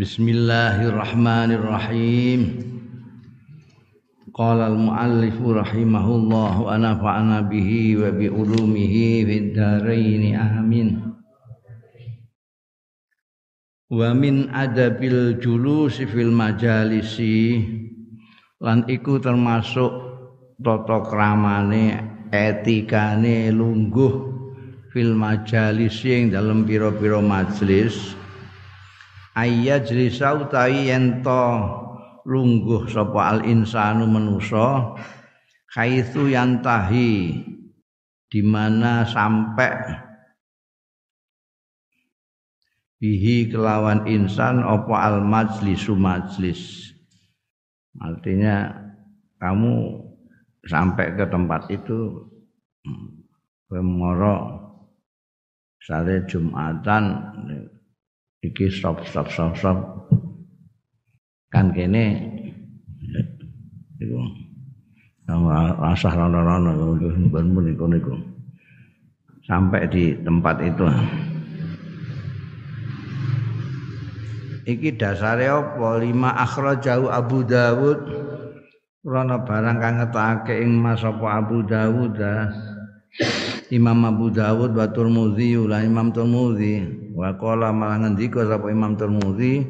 Bismillahirrahmanirrahim. Qala al-muallif rahimahullah wa nafa'ana bihi wa bi ulumihi fid dharain amin. Wa min adabil julusi fil majalisi lan iku termasuk tata kramane etikane lungguh fil majalisi ing dalem pira-pira majelis ayyajlisa utawi yen to lungguh sapa al insanu manusa. Kaitsu yantahi. Di mana sampai bihi kelawan insan apa al majlisu majlis. Artinya kamu sampai ke tempat itu Pemoro hmm, sare Jumatan iki stop stop stop stop. Kan kene iku rasah rono-rono ben niku niku sampai di tempat itu. Iki dasare apa? Lima jauh Abu Dawud. Rono barang kang ngetake ing Mas apa Abu Dawud Imam Abu Dawud wa Tirmidzi lan Imam Tirmidzi wa qala malah ngendika sapa Imam Tirmidzi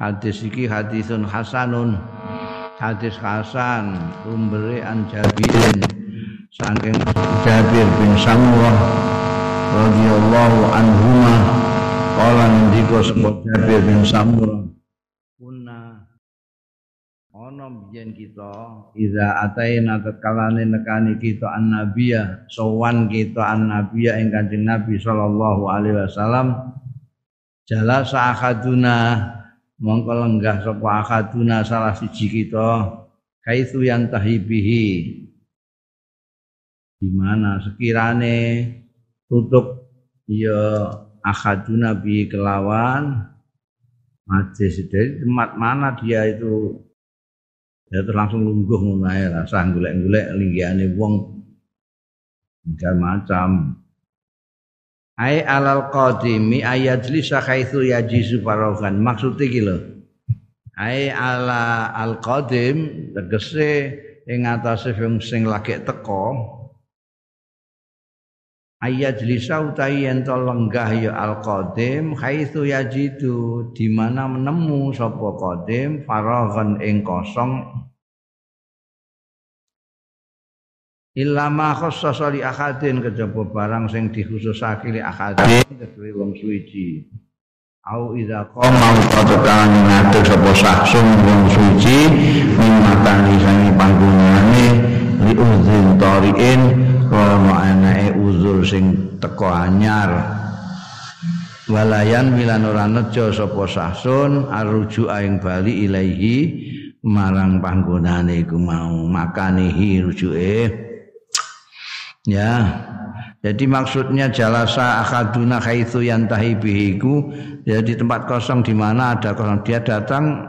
hadis iki hadisun hasanun. Hadis hasan umbere an Jabirin. Saking Jabir bin Samurah radhiyallahu anhuma qala ngendika sapa Jabir bin Samurah ono biyen kita iza ataina tatkalane nekani kita annabiya sowan kita annabiya ing Kanjeng Nabi sallallahu alaihi wasallam jala sahaduna mongko lenggah sapa akaduna salah siji kita kaitsu yang tahibihi di mana sekirane tutup ya akaduna bi kelawan majlis dari tempat mana dia itu ya langsung lungguh ngono ae rasa golek-golek linggihane wong. Macam. Ai alal qadimi ayajlisa haitsu yajisu farogan maksud iki lho. Ai ala al qadim tegese ing atase sing lagi teko ayajlisa utai yen lenggah ya al qadim haitsu yajidu di mana menemu sapa qadim farogan ing kosong. Illa ma khassasa li ahadin kejaba barang sing dikhususake li ahadin kedue wong suci au idza qama utawa ngatur sapa saksun wong suci ing matani sangi panggonane li uzin tariin ana anake uzur sing teko anyar walayan milan ora nejo sapa saksun aruju aing bali ilaihi marang panggonane iku mau makanihi rujuke Ya. Jadi maksudnya jalasa akaduna haitsu yantahi bihiku ya di tempat kosong di mana ada kosong dia datang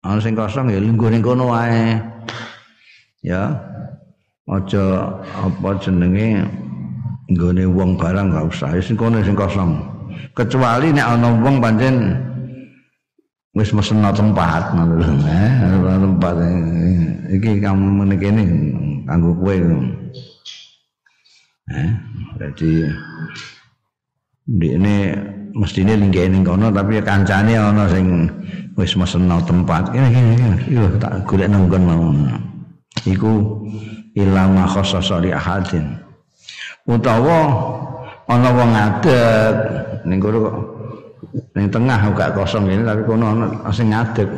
ana sing kosong ya lungguh ning kono wae. Ya. Aja apa jenenge nggone wong barang gak usah sing kono sing kosong. Kecuali nek ana wong pancen wis mesen tempat ngono lho. Eh, tempat iki kamu meniki kene kanggo kowe. Eh, jadi di ini mesti ini linggih ini kono tapi ya kancane ono sing wis meseno tempat ini ini ini tak golek nanggon mau iku ilang makhososo li ahadin. Utawa ono wong ngadeg ning kono ning tengah gak kosong ini tapi kono ono sing ngadeg.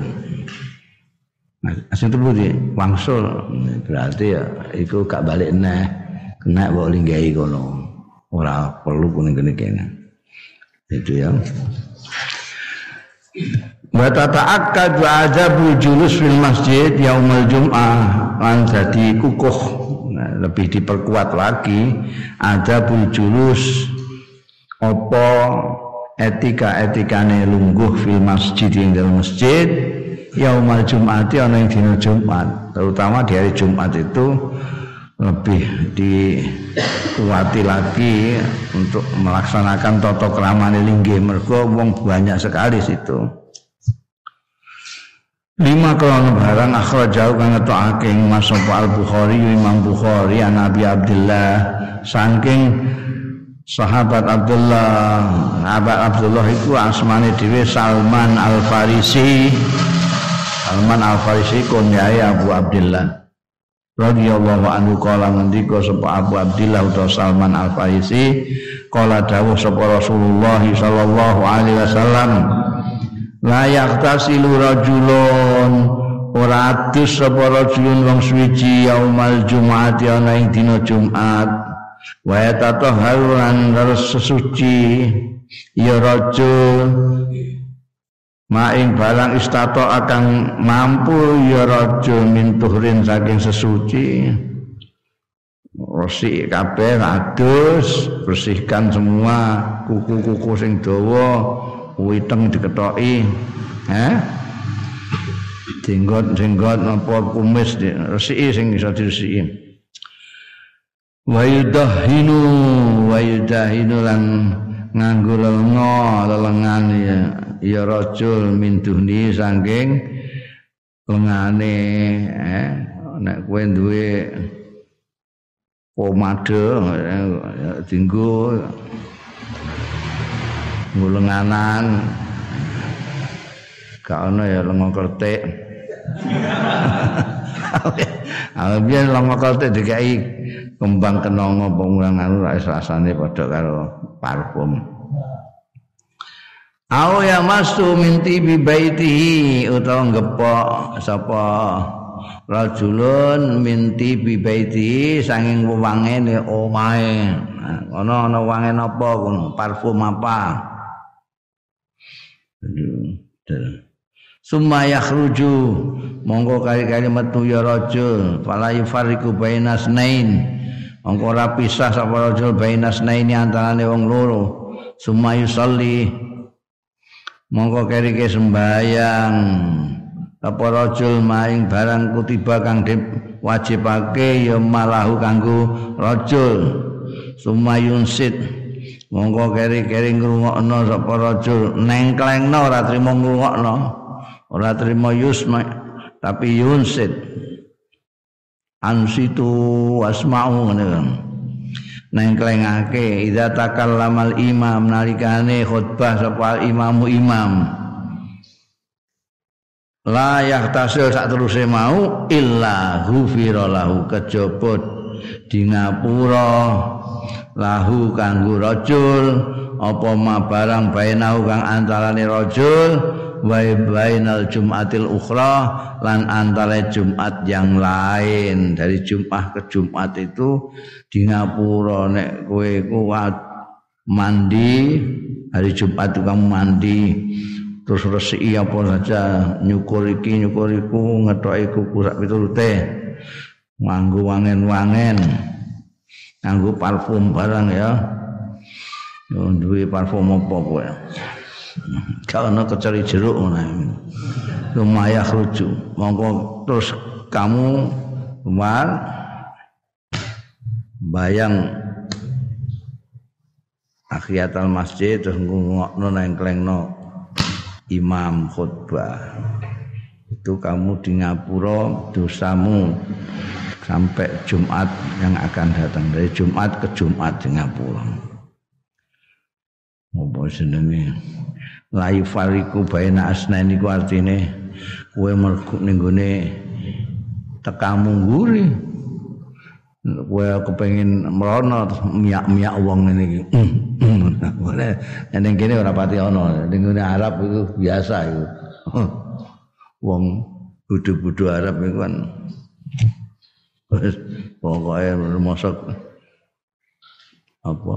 Nah, asing telu di wangsul berarti ya iku gak balik neh kena bawa linggai kono. Ora perlu kuning kene kene. Itu ya wa tata'akkad wa azabu julus fil masjid yaumul jum'ah. Lan jadi kukuh. Nah, lebih diperkuat lagi ada julus. Apa etika-etikane lungguh fil masjid yang dalam masjid? Yaumal jum'ati ana ing dina Jumat. Terutama di hari Jumat itu lebih dikuati lagi untuk melaksanakan toto keramane linggi mergo wong banyak sekali situ lima krono barang jauh kang ngetokake Mas Al Bukhari Imam Bukhari an Nabi Abdullah saking sahabat Abdullah sahabat Abdullah itu asmane dhewe Salman Al Farisi Salman Al Farisi kunyai Abu Abdullah radhiyallahu anhu kala ngendika sapa Abu Abdullah utawa Salman Al Farisi kala dawuh sapa Rasulullah sallallahu alaihi wasallam la yaqtasilu rajulun ora adus sapa rajulun wong suci yaumal jumat ana ing dina Jumat wa tatahharulan harus sesuci ya rajul maing barang istato akan mampu ya rajul min tuhrin saking sesuci. Rosi kabeh adus bersihkan semua kuku-kuku sing dawa witeng diketoki. Eh jenggot-jenggot apa kumis resiki sing iso diresiki. Wa yudahinu wa yudahinu lan nganggo lenga lelengan ya ya rajul min duhni saking lengane eh nek kowe duwe pomade dinggo ngulenganan gak ana ya lenga kertik. Awak biyen lenga kertik dikai kembang kenongo pengulangan ora rasane padha karo parfum. Au ya mastu minti bi baitihi utawa ngepok sapa rajulun minti bi baitihi sanging wangene omahe. Ana ana wange napa parfum apa Summa yakhruju monggo kali-kali metu ya rajul fala yufariqu bainas nain Engko ora pisah sapa rajul bainas naini antarane wong loro. Sumayu sholli. Mongko kerike sembayang. Apa rajul maing barang kutiba kang wajibake ya malahu kanggo rajul. Sumayun sit. Mongko keri-keri ngrungokno sapa rajul nengklengno ora trimo ngrungokno. Ora trimo yusma tapi yunsit. ansitu asma'u ngene kan nengklengake idza takallamal imam nalikane khutbah sapa imamu imam la yahtasil sak teruse mau illa ghufira lahu kejaba di ngapura lahu kanggo rajul apa ma barang bainahu kang antarane rajul wa bainal jumatil ukhra lan antara Jumat yang lain. Dari Jumat ke Jumat itu di ngapura nek kowe kuat mandi hari Jumat itu kamu mandi terus resiki apa saja nyukur iki nyukur iku ngetoki kuku sak piturute nganggo wangen-wangen nganggo parfum barang ya. Duwe parfum apa kowe? Kalau kecari jeruk lumayan rujuk. Mongko terus kamu keluar bayang akhiatal masjid terus ngungokno nengklengno imam khutbah. Itu kamu di ngapura dosamu sampai Jumat yang akan datang. Dari Jumat ke Jumat di ngapura. Apa senenge layu fariku baina asnaini ku artine kowe mergo ning gone tekamu nguri kowe kepengin merono miak-miak wong ngene iki. Ning kene ora pati ana. Ning Arab itu biasa itu wong budu-budu Arab itu kan pokoknya masuk apa?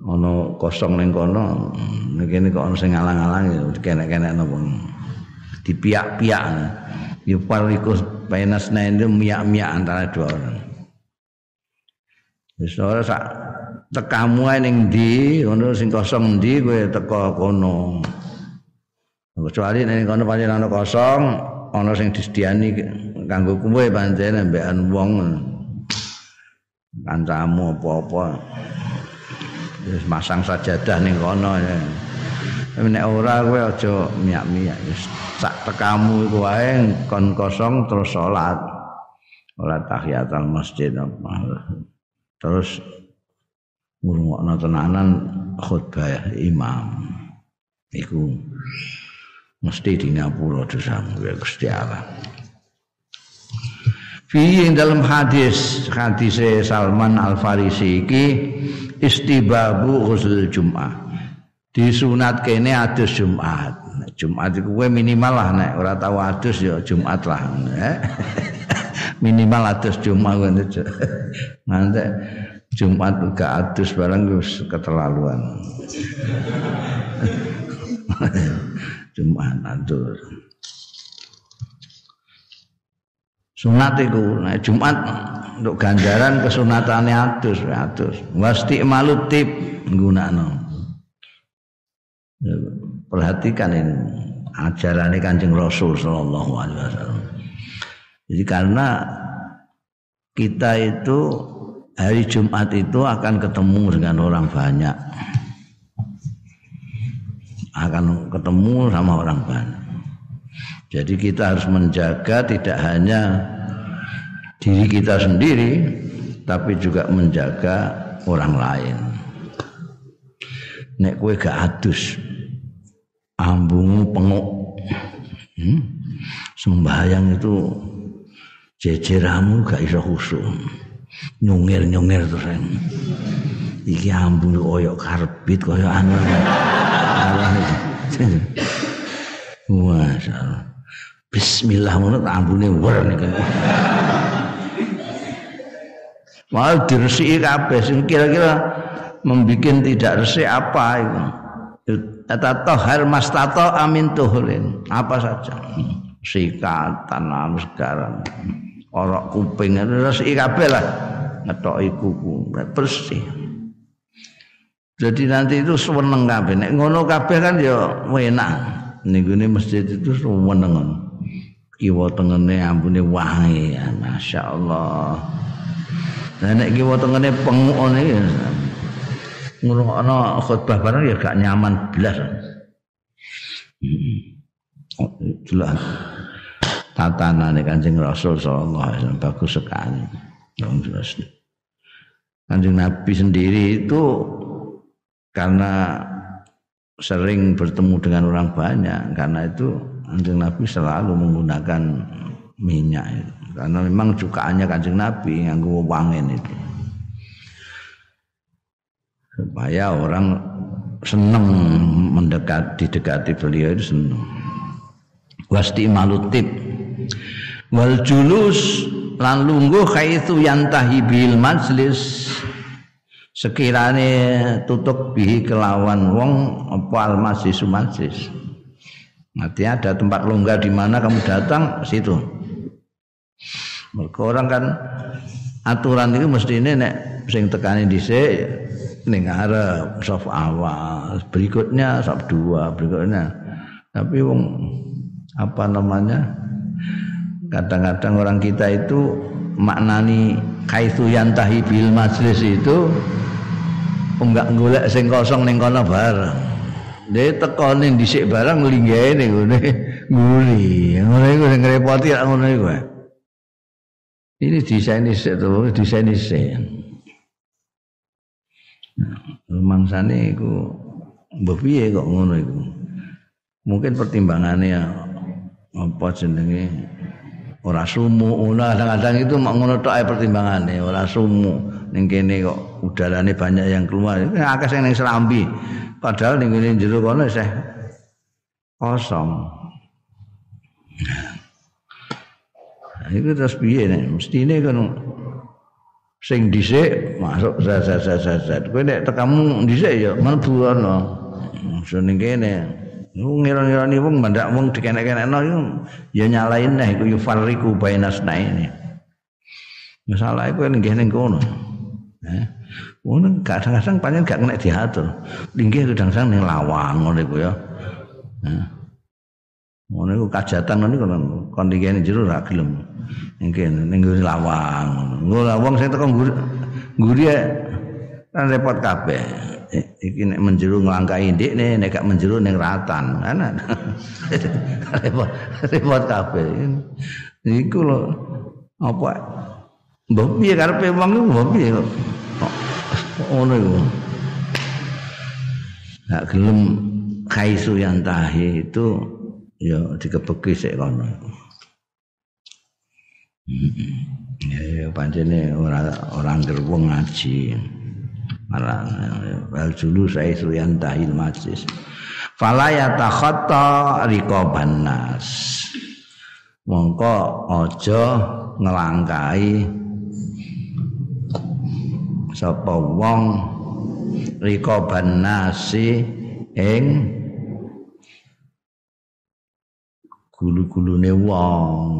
Ana kosong ning kono kene kok ana sing ngalang-alang kene-kene napa dipiak-piak. Ya pariku penas nende miak-miak antara dua orang. Wis ora sak tekamu ae ning ndi ngono sing kosong ndi kowe teko kono. Kecuali ning kono pancen ana kosong ana sing disediani kanggo kowe pancen mbekan wong. Kancamu apa-apa. Terus masang sajadah ning kono ya. nek ora kowe aja miyak-miyak wis sak tekamu iku wae kon kosong terus salat. Salat tahiyatul masjid terus ngurungokno tenanan khutbah imam. Iku mesti di ngapura dosamu ya Gusti Allah Fi dalam hadis hadis Salman Al Farisi iki istibabu ghusl Jumat. Disunat kene adus Jumat. Jumat iku kowe minimal lah nek ora tau adus ya Jumat lah. Eh? minimal adus Jumat ngono. Nanti Jumat gak adus barang wis keterlaluan. Jumat adus. Sunat iku nah Jumat untuk ganjaran kesunatane adus adus. Wasti malutip nggunakno. Ya, perhatikan ini ajaran Kanjeng Rasul sallallahu alaihi wasallam. Jadi karena kita itu hari Jumat itu akan ketemu dengan orang banyak. Akan ketemu sama orang banyak. Jadi kita harus menjaga tidak hanya diri kita sendiri tapi juga menjaga orang lain. Nek kue gak adus ambungmu penguk. Hmm? Sembahyang itu jejeramu gak iso khusyuk. Nyungir-nyungir terus. Iki ambung koyok karbit koyok anu. Masya Allah. Bismillah ngono ambune wer niku. Mau diresiki kabeh sing kira-kira membikin tidak resik apa itu. Kata tohar tato amin tuhulin. Apa saja. Sikatan, anu sekarang. Orok kuping, resiki kabeh lah. Ngetoki kuku, bersih. Jadi nanti itu seneng kabeh. Nek ngono kabeh kan ya enak. Ning masjid itu seneng kiwa tengene ambune wangi ya masyaallah. Nah nek kiwa tengene penguk ngene ya ngrungokno khutbah bareng ya gak nyaman blas. Jelas. Tatanane Kanjeng Rasul sallallahu alaihi wasallam bagus sekali. Kanjeng Nabi sendiri itu karena sering bertemu dengan orang banyak karena itu Kanjeng Nabi selalu menggunakan minyak itu. Karena memang cukaannya Kanjeng Nabi yang wangen itu. Supaya orang senang mendekat didekati beliau itu senang. Wasti malutip wal julus lan lungguh kaitu yantahi bil majlis sekirane tutup bihi kelawan wong apa al majlis majlis Nanti ada tempat longgar di mana kamu datang situ. Mereka orang kan aturan itu mesti ini nek sing tekani dhisik ning ngarep saf awal, berikutnya saf dua, berikutnya. Tapi wong apa namanya? Kadang-kadang orang kita itu maknani kaitu yantahi bil majlis itu enggak golek sing kosong ning kono bareng. Dia teko ning dhisik barang linggahe ning ngene nguli. Ngono iku sing ngrepoti lak ngono iku. Ini desain isik to, desain isik. Mangsane iku mbok piye kok ngono iku. Mungkin pertimbangannya apa jenenge ora sumu ora kadang-kadang itu mak ngono tok ae pertimbangane. Ora sumu ning kene kok udarane banyak yang keluar. Akeh sing ning serambi. Padahal ning ngene jero kono isih kosong. Nah, itu terus piye nek? Mestine kan sing dhisik masuk zat zat zat zat kowe nek tekamu dhisik ya mlebu ana sing kene ngira-ngirani wong mandak wong dikenek-kenekno iku ya nyalain nah iku yufarriku bainasna ini masalah iku nggih ning kono eh Ngono kadang-kadang pancen gak kena diatur. Linggih kadang-kadang ning lawang ngono iku ya. Nah. Ngono iku kajatan ngono kon dikene jero ra gelem. Kene ning lawang ngono. Ngono lawang sing teko ngguri ngguri kan repot kabeh. Iki nek menjeru nglangkai ndikne nek gak menjeru ning ratan. Ana. Repot repot kabeh. Iku lho apa? Mbok piye karepe wong iku mbok piye ngono iku? Gak gelem kaisu yang tahi itu ya dikebeki sik kono. Ya, ya pancene ora orang gerbong ngaji wal julu saya suyan tahil majlis. Fala yatakhatta riqaban nas mongko aja ngelangkai sapa wong riqaban nasi ing gulu-gulune wong.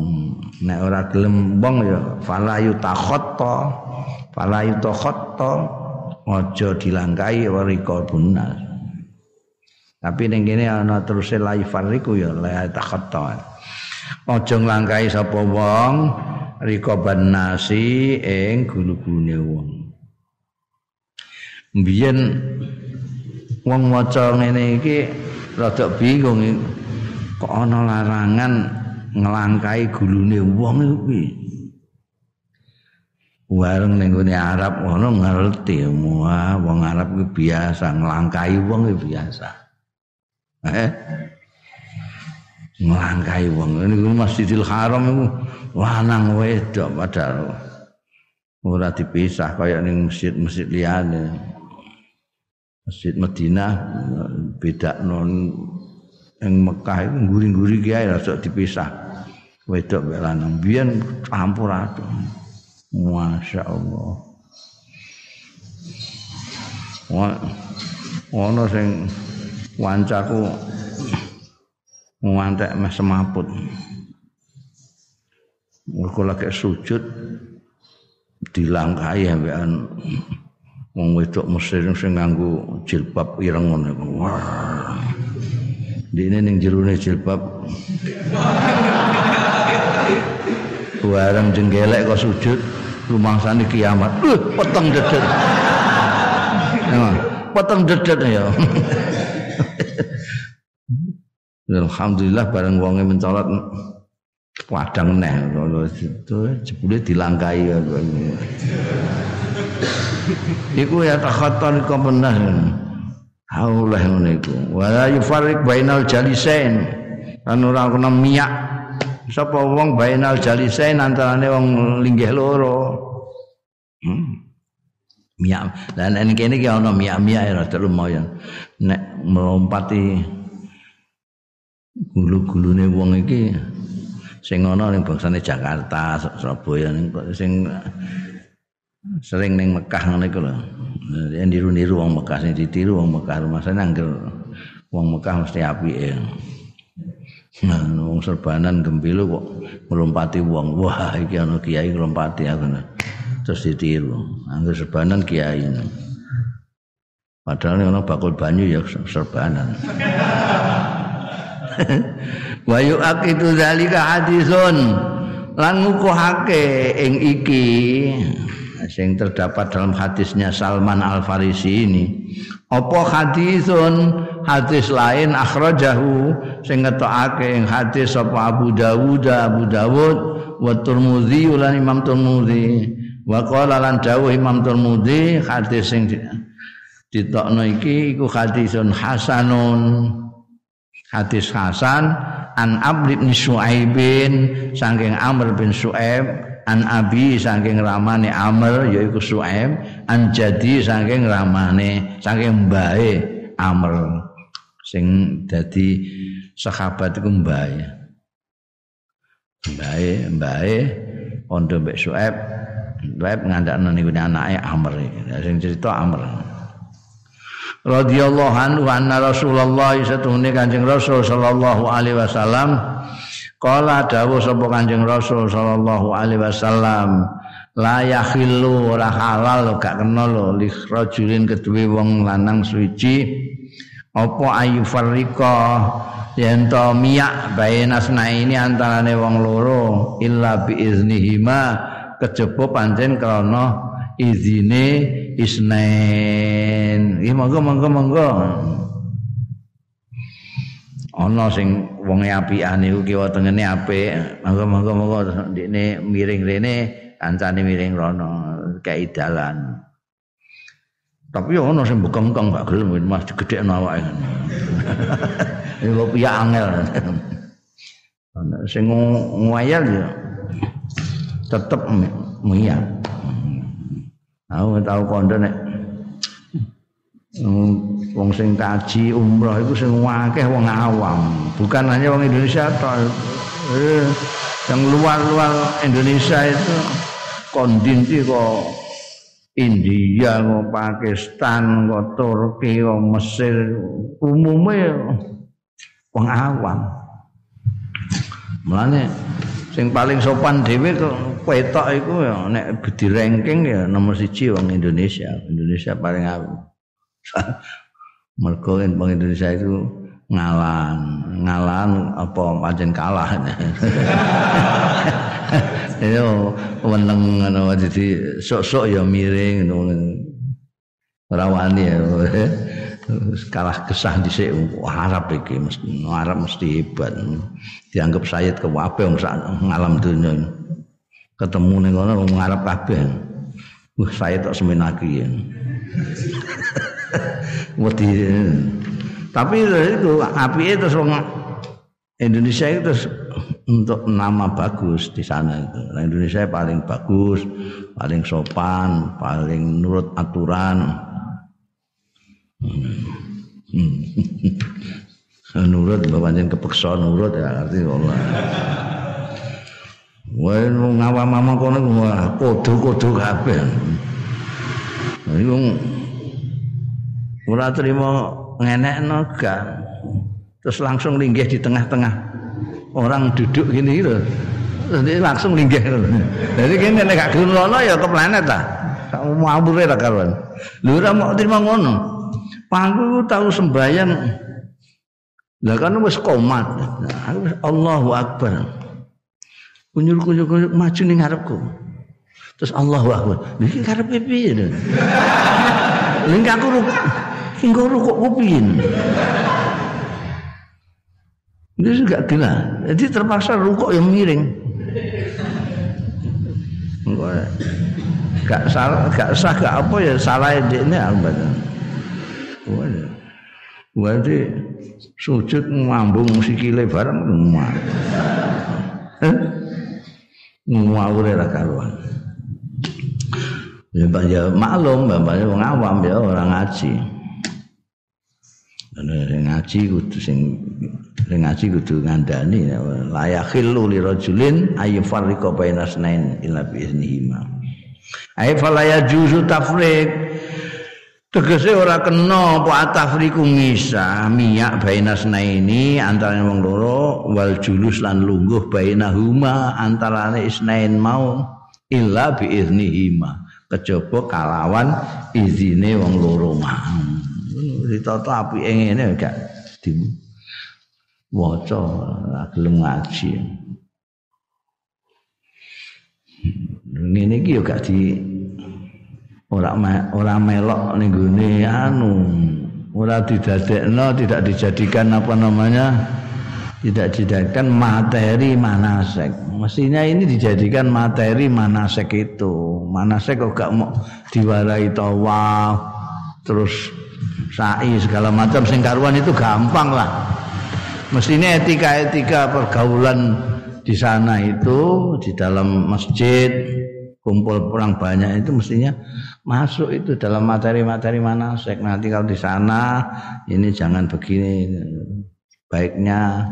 Nek ora gelem wong ya fala yutakhatta fala yutakhatta aja dilangkai warika bunas tapi ning kene ana terus la fariku ya la takhatta aja nglangkai sapa wong rika nasi ing gulu-gulune wong. Mbiyen wong maca ngene iki rada bingung kok ana larangan ngelangkai gulune wong iki warung ning gone Arab ngono ngerti wah wong Arab ku biasa nglangkai wong ku biasa. Eh? Nglangkai wong. Niku Masjidil Haram iku lanang wedok padahal. Ora dipisah kaya ning masjid-masjid liyane. Masjid Madinah beda non yang Mekah itu guri-guri kiai rasa dipisah. Wedok lanang. Biyen campur aduk Masya Allah. Ono sing wancaku ngantek meh semaput. Mergo lagi sujud dilangkai ambekan wong wedok Mesir sing nganggo jilbab ireng ngono. Dene ning jerone jilbab. Bareng jenggelek kok sujud rumangsane kiamat. Uh, peteng dedet. Ya, peteng dedet ya. Alhamdulillah bareng wonge mencolot padang neh itu jebule dilangkai Iku ya takhaton kok benar. Allah ngono iku. Wala yufarriq bainal jalisain. Kan ora kena miyak sapa wong bainal jalisain antarane wong linggih loro? Hmm. miyak dan ini kene iki ana miyak-miyak ya rada lumayan. Nek melompati gulu-gulune wong iki sing ana ning bangsane Jakarta Surabaya ning sing sering ning Mekah ngene iku lho. Niru-niru wong Mekah sing ditiru wong Mekah rumah sana angger wong Mekah mesti apike wong serbanan gembilo kok melompati wong. Wah, iki ana kiai melompati aku. Terus ditiru. Angger serbanan kiai. Padahal ana bakul banyu ya serbanan. Wa yu'aqidu zalika hadisun. Lan ngukuhake ing iki sing terdapat dalam hadisnya Salman Al Farisi ini. Apa hadisun? Hadis lain akhrajahu sing ngetokake ing hadis sapa Abu Dawud Abu Dawud wa Tirmidzi lan Imam Tirmidzi. Wa qala lan dawuh Imam Tirmidzi hadis sing ditokno iki iku hadisun hasanun. Hadis hasan an Abd bin Syuaibin saking Amr bin Syuaib an abi saking ramane Amr yaiku Su'aib. An jadi saking ramane saking mbae Amr. Sing dadi sahabat iku mbae. Mbae mbae pondo mbek Su'aib. Su'aib ngandakno niku anake Amr. Sing cerita Amr. Radhiyallahu anhu anna Rasulullah satune Kanjeng Rasul sallallahu alaihi wasallam Kala dawuh sapa Kanjeng Rasul sallallahu alaihi wasallam, la yakhillu ora halal gak kena lho li rajulin kedue wong lanang suci apa ayu farika yen to miyak bainasna ini antarane wong loro illa bi iznihima kejaba pancen krana izine isnen. Iki monggo monggo monggo. Ana sing wong apian niku kiwa tengene apik. Monggo monggo ndekne miring rene, kancane miring rono, kei dalan. Tapi ya ono sing bekengkeng gak gelem Mas digedhekno awake. Iku piye angel. Ana sing ngoyal ya tetep miyak. Aku tau kondo nek wong sing kaji umroh iku sing akeh wong awam, bukan hanya wong Indonesia tok. Eh, yang luar-luar Indonesia itu kondisi kok India, kok Pakistan, kok Turki, kok Mesir, umumnya wong awam. Mulane sing paling sopan dhewe kok petok iku ya nek di ranking ya nomor siji wong Indonesia. Indonesia paling awam. Mergo wong Indonesia itu ngalan, ngalan apa pancen kalah. Yo weneng ngono dadi sok-sok ya miring ngono. Ora wani ya. kalah kesah dhisik Arab iki mesti Arab mesti hebat. Dianggap Sayyid kewabe wong ngalam dunya. Ketemu ning kono wong Arab kabeh. Wah Sayyid tok semenaki ya. Wedi tapi itu api itu wong Indonesia itu untuk nama bagus di sana itu. Nah, Indonesia paling bagus, paling sopan, paling nurut aturan. Hmm. nurut bapak jen kepeksa nurut ya arti Allah. Wah, ngawam mama kono wah kodo-kodo kabeh. Iku ora trimo ngenekno gak. Terus langsung linggih di tengah-tengah orang duduk gini gitu. Jadi langsung linggih. Jadi kene nek gak gelem ya ke planet ta. Kamu mabure ra karuan. Lho ora mau terima ngono. Pangku tahu sembahyang. Lah kan wis komat. Allahu Akbar. Kunyur-kunyur maju ning ngarepku. Terus Allahu Akbar. Niki karepe piye? Ning aku. Engko rukuk ku piye? Ini juga gila. Jadi terpaksa rukuk yang miring. Gak salah, gak sah, gak apa ya salah ini alhamdulillah. Berarti sujud ngambung sikile bareng ngomah. Ngawur ora karuan. Ya, ya maklum bapaknya wong awam ya orang ngaji. Ngaji kudu sing sing ngaji kudu ngandani la yakhillu li rajulin ayyufarriqa baina snain illa bi iznihima. Ay fala yajuzu tafriq. Tegese ora kena apa atafriku ngisa miyak bainas ini antara wong loro wal julus lan lungguh bainahuma antarane isnain mau illa bi iznihima. Kejaba kalawan izine wong loro mau ditata apike ngene gak di waca gelem ngaji. Ngene iki yo gak di ora ora melok ning gone anu ora didadekno tidak dijadikan apa namanya tidak dijadikan materi manasek mestinya ini dijadikan materi manasek itu. Manasek kok gak mau diwarai tawaf terus sa'i segala macam. Sing karuan itu gampang lah. Mestinya etika-etika pergaulan di sana itu di dalam masjid kumpul orang banyak itu mestinya masuk itu dalam materi-materi mana manasek nanti kalau di sana ini jangan begini baiknya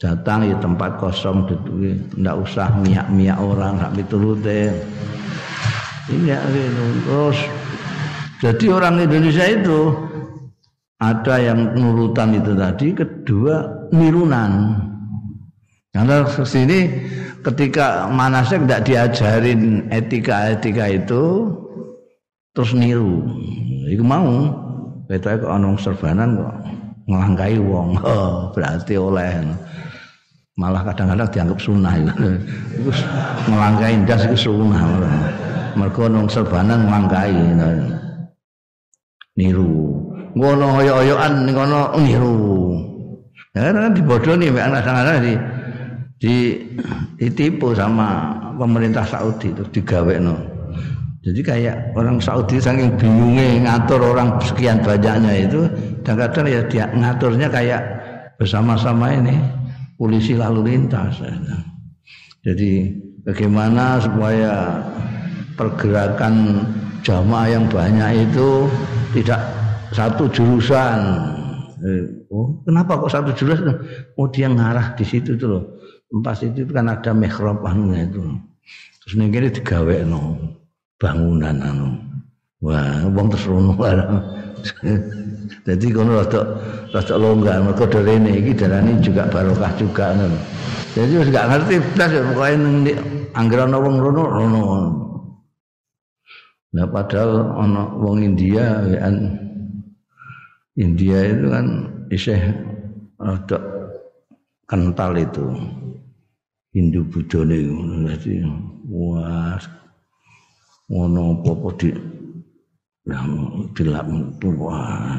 datang di tempat kosong tidak usah miak-miak orang nggak miturute. Ini ya gitu. terus jadi orang Indonesia itu ada yang nurutan itu tadi kedua nirunan karena sini ketika manasek tidak diajarin etika-etika itu terus niru. Iku mau kita kok ana serbanan kok ngelangkai wong. Oh, berarti oleh malah kadang-kadang dianggap sunnah itu. Ngelangkai ndas iku sunnah. mergo nang serbanan ngangkai niru. Ngono oyo-oyoan ning kono niru. Ya kan dibodoni mek anak-anak di di ditipu sama pemerintah Saudi terus digawekno. Jadi kayak orang Saudi saking bingungnya ngatur orang sekian banyaknya itu dan kadang ya dia ngaturnya kayak bersama-sama ini polisi lalu lintas. Jadi bagaimana supaya pergerakan jamaah yang banyak itu tidak satu jurusan. Eh, oh, kenapa kok satu jurusan? Oh, dia ngarah di situ tuh loh. Pas itu kan ada mihrab anunya itu. Terus ning kene digawekno bangunan anu. Wah, wong terus rono Jadi kono rada rada longgar mergo derene iki darane juga barokah juga ngono. Jadi wis gak ngerti blas pokoke ning anggere ana wong rono rono. Nah padahal ana wong India kan India itu kan isih rada kental itu. Hindu niku. Dadi wah ngono apa-apa di dilap wah.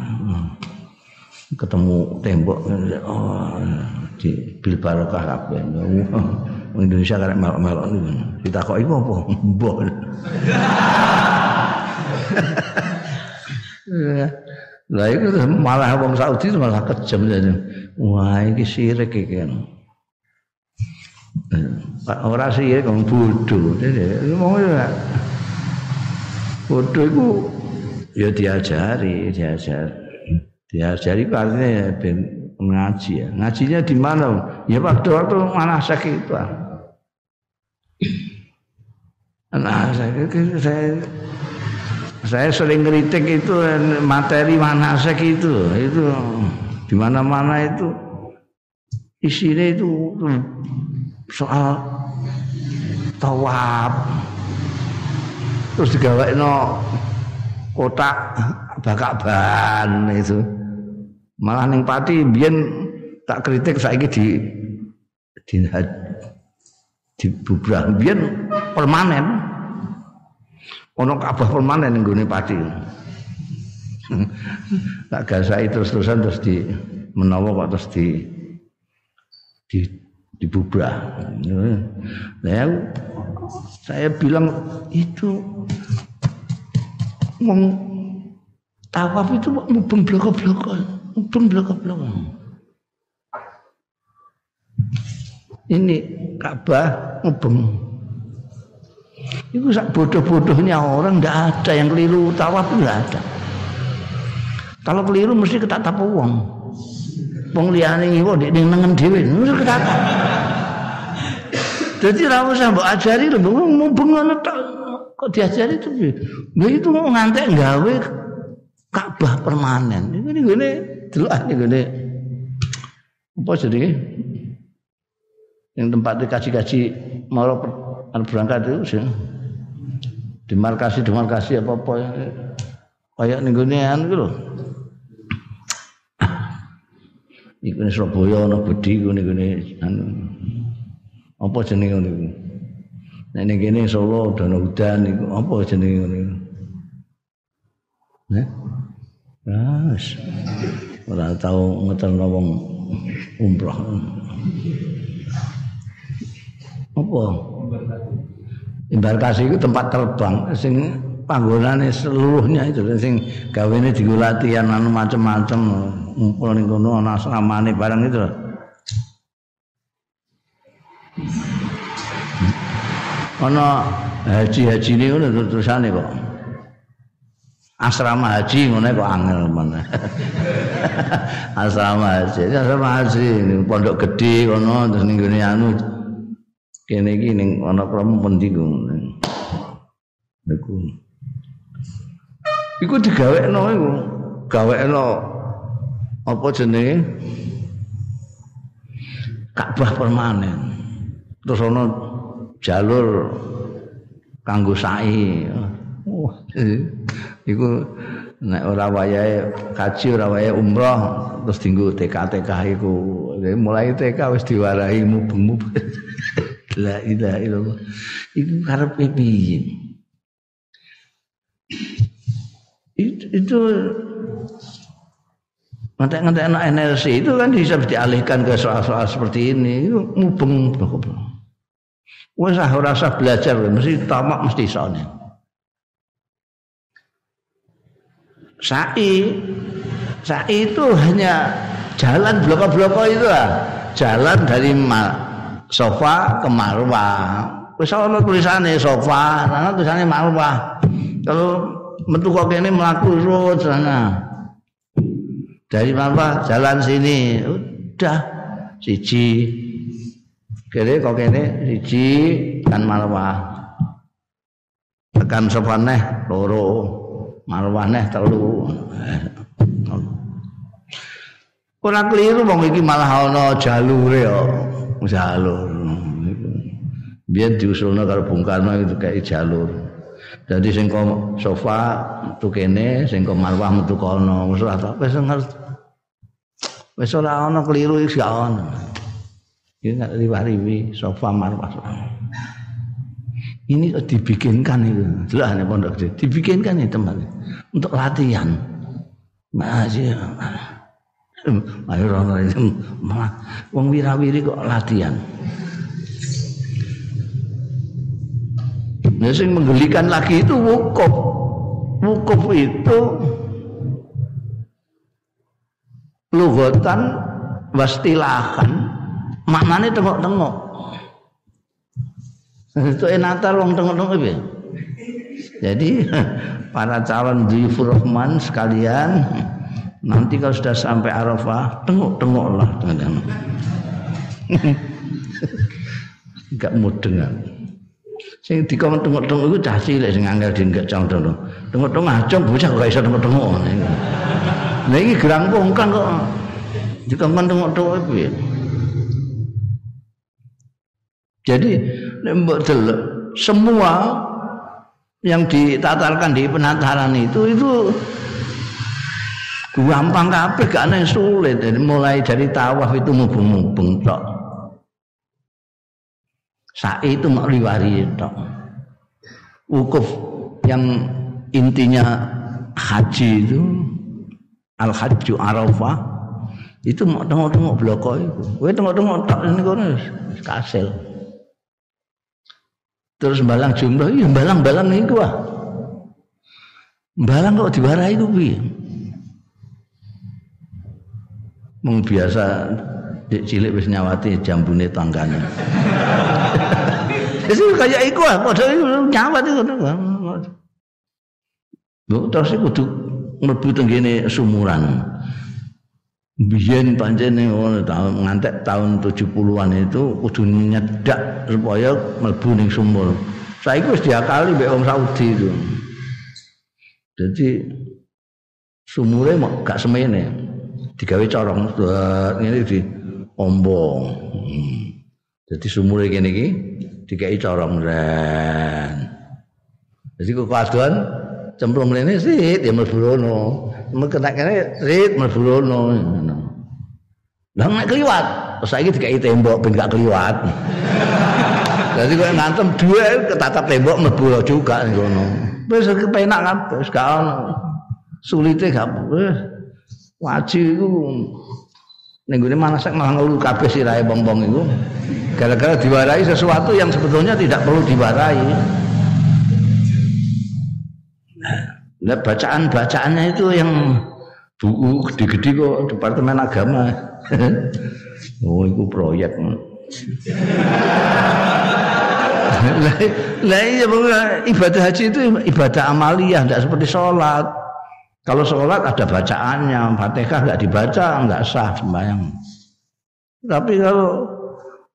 Ketemu tembok oh di bil barokah kabeh Indonesia karek melok-melok niku. Ditakoki apa? Mbok Lah itu malah wong Saudi malah kejam jadi. Wah, iki sirik iki kan. Ora sirik wong bodoh. Wong ya. Bodoh iku ya diajari, diajari. Diajari artinya ya ben ngaji ya. Ngajinya di mana? Ya waktu waktu mana sakit itu. Nah, saya, saya saya sering kritik itu materi manasek itu itu di mana-mana itu. Isinya itu, itu soal tawab. Terus digawe no kotak bakak ban itu. Malah neng pati biyen tak kritik saiki di di di bubrah biyen permanen ono kabah permanen ning gone pati. tak gasai terus-terusan terus di menawa kok terus di di dibubrak. Nah, saya bilang itu ngomong tawaf itu mubeng bloko-bloko, mubeng bloko-bloko. Ini Ka'bah mubeng itu bodoh-bodohnya orang tidak ada yang keliru tawaf tidak ada. Kalau keliru mesti ketatap uang. Wong liyane kok ndek nengen dhewe mesti ketatap. Jadi ra usah mbok ajari lho mumpung ngono tok kok diajari itu. Lha itu ngantek gawe Ka'bah permanen. Iku ngene delok ngene apa jadi yang tempat dikaji-kaji mau berangkat itu sih dimarkasi dimarkasi apa apa kayak nih gue anu gitu Iku nih Surabaya ana bedi gue nih anu. Apa ngono iku? Nek ning kene Solo dana udan iku apa ngono iku? Nah Ras ora tau ngeterno wong umroh. Apa Embarkasi itu tempat terbang sing panggonane seluruhnya itu sing gawene digo latihan anu macam-macam ngumpul ning kono ana asramane barang itu. Ana haji-haji ini ngono terusane kok. Asrama haji ngono kok angel mana. asrama haji, asrama haji pondok gede kono terus ning anu kene iki ning ana kromo pundi niku. Iku digawekno iku. Gawekno apa jenenge? Ka'bah permanen. Terus ana jalur kanggo sa'i. Oh, iku nek ora wayahe kaji ora wayahe umroh terus dinggo TK-TK iku. Mulai TK wis diwarahi mubeng-mubeng La ilaha illallah. Iku karepe piye? itu, itu ngantek-ngantek anak energi itu kan bisa dialihkan ke soal-soal seperti ini. Itu mubeng wes ah rasa belajar mesti tamak mesti soalnya sa'i. Sa'i itu hanya jalan bloko-bloko itu lah. Jalan dari sofa ke marwah. Wis ana tulisane sofa ana tulisane marwah. Kalau metu kok kene mlaku sana dari apa jalan sini udah siji. Kene kok kene siji kan marwah. Tekan sopan neh loro. Marwah neh telu. Ora keliru wong iki malah ana jalure yo jalur biar diusulnya kalau Bung Karno itu kayak jalur jadi sing sofa metu kene sing marwah metu kono wis ora wis ngerti Wis ora ana keliru iki gak ana. Iki gak riwah-riwi sofa marwah. Ini dibikinkan itu. Jelas nih pondok. Dibikinkan itu teman. Untuk latihan. Masih. Ayo itu malah wong wirawiri kok latihan. Nah, yang menggelikan lagi itu wukuf. Wukuf itu lugotan wastilahan maknanya tengok-tengok itu enatar wong tengok-tengok itu jadi para calon dhifur rahman sekalian nanti kalau sudah sampai Arafah tengok-tengoklah tengok-tengok enggak dengar sing dikon tengok-tengok itu cah cilik sing angel dienggak condong tengok-tengok acung bocah kok iso tengok-tengok. Nah ini gerang pungkang kok. Dikongkon tengok-tengok piye. Jadi mbok delok semua yang ditatarkan di penataran itu itu gampang kabeh gak ana sulit. Dari mulai dari tawaf itu mubeng-mubeng tok. Sa'i itu mau riwari tok. Wukuf yang intinya haji itu al hajju arafah itu mau tengok-tengok bloko itu. Kowe tengok-tengok tak ini kono kasil. Terus balang jumlah iya balang-balang niku ah. Balang kok diwarai itu piye mung biasa cilik wis nyawati jambune tanggane Wis kayak iku ah padha nyawat iku. Terus iku kudu mlebu tenggene sumuran. Biyen pancene ngono tahun ngantek tahun 70-an itu kudu nyedak supaya mlebu ning sumur. Saiki wis diakali mbek wong Saudi itu. Jadi sumure gak semene. Digawe corong ngene di ombong. Hmm. Jadi sumure kene iki dikai corong ren. Jadi kok kaduan cemplung rene sih ya mlebu rono. Kena kene rit mlebu rono. Lah nek kliwat, saiki dikai tembok ben gak kliwat. Jadi kok ngantem dua ketatap tembok mlebu juga ngono. Wis kepenak kabeh, gak ono. Sulite gak wis. Waji iku ning gone manasak malah ngelu kabeh sirahe bong-bong iku. Gara-gara diwarai sesuatu yang sebetulnya tidak perlu diwarai. Nah, bacaan-bacaannya itu yang buku gede-gede kok Departemen Agama. oh, itu proyek. Lah iya ibadah haji itu ibadah amaliyah, tidak seperti sholat. Kalau sholat ada bacaannya, fatihah nggak dibaca nggak sah sembahyang. Tapi kalau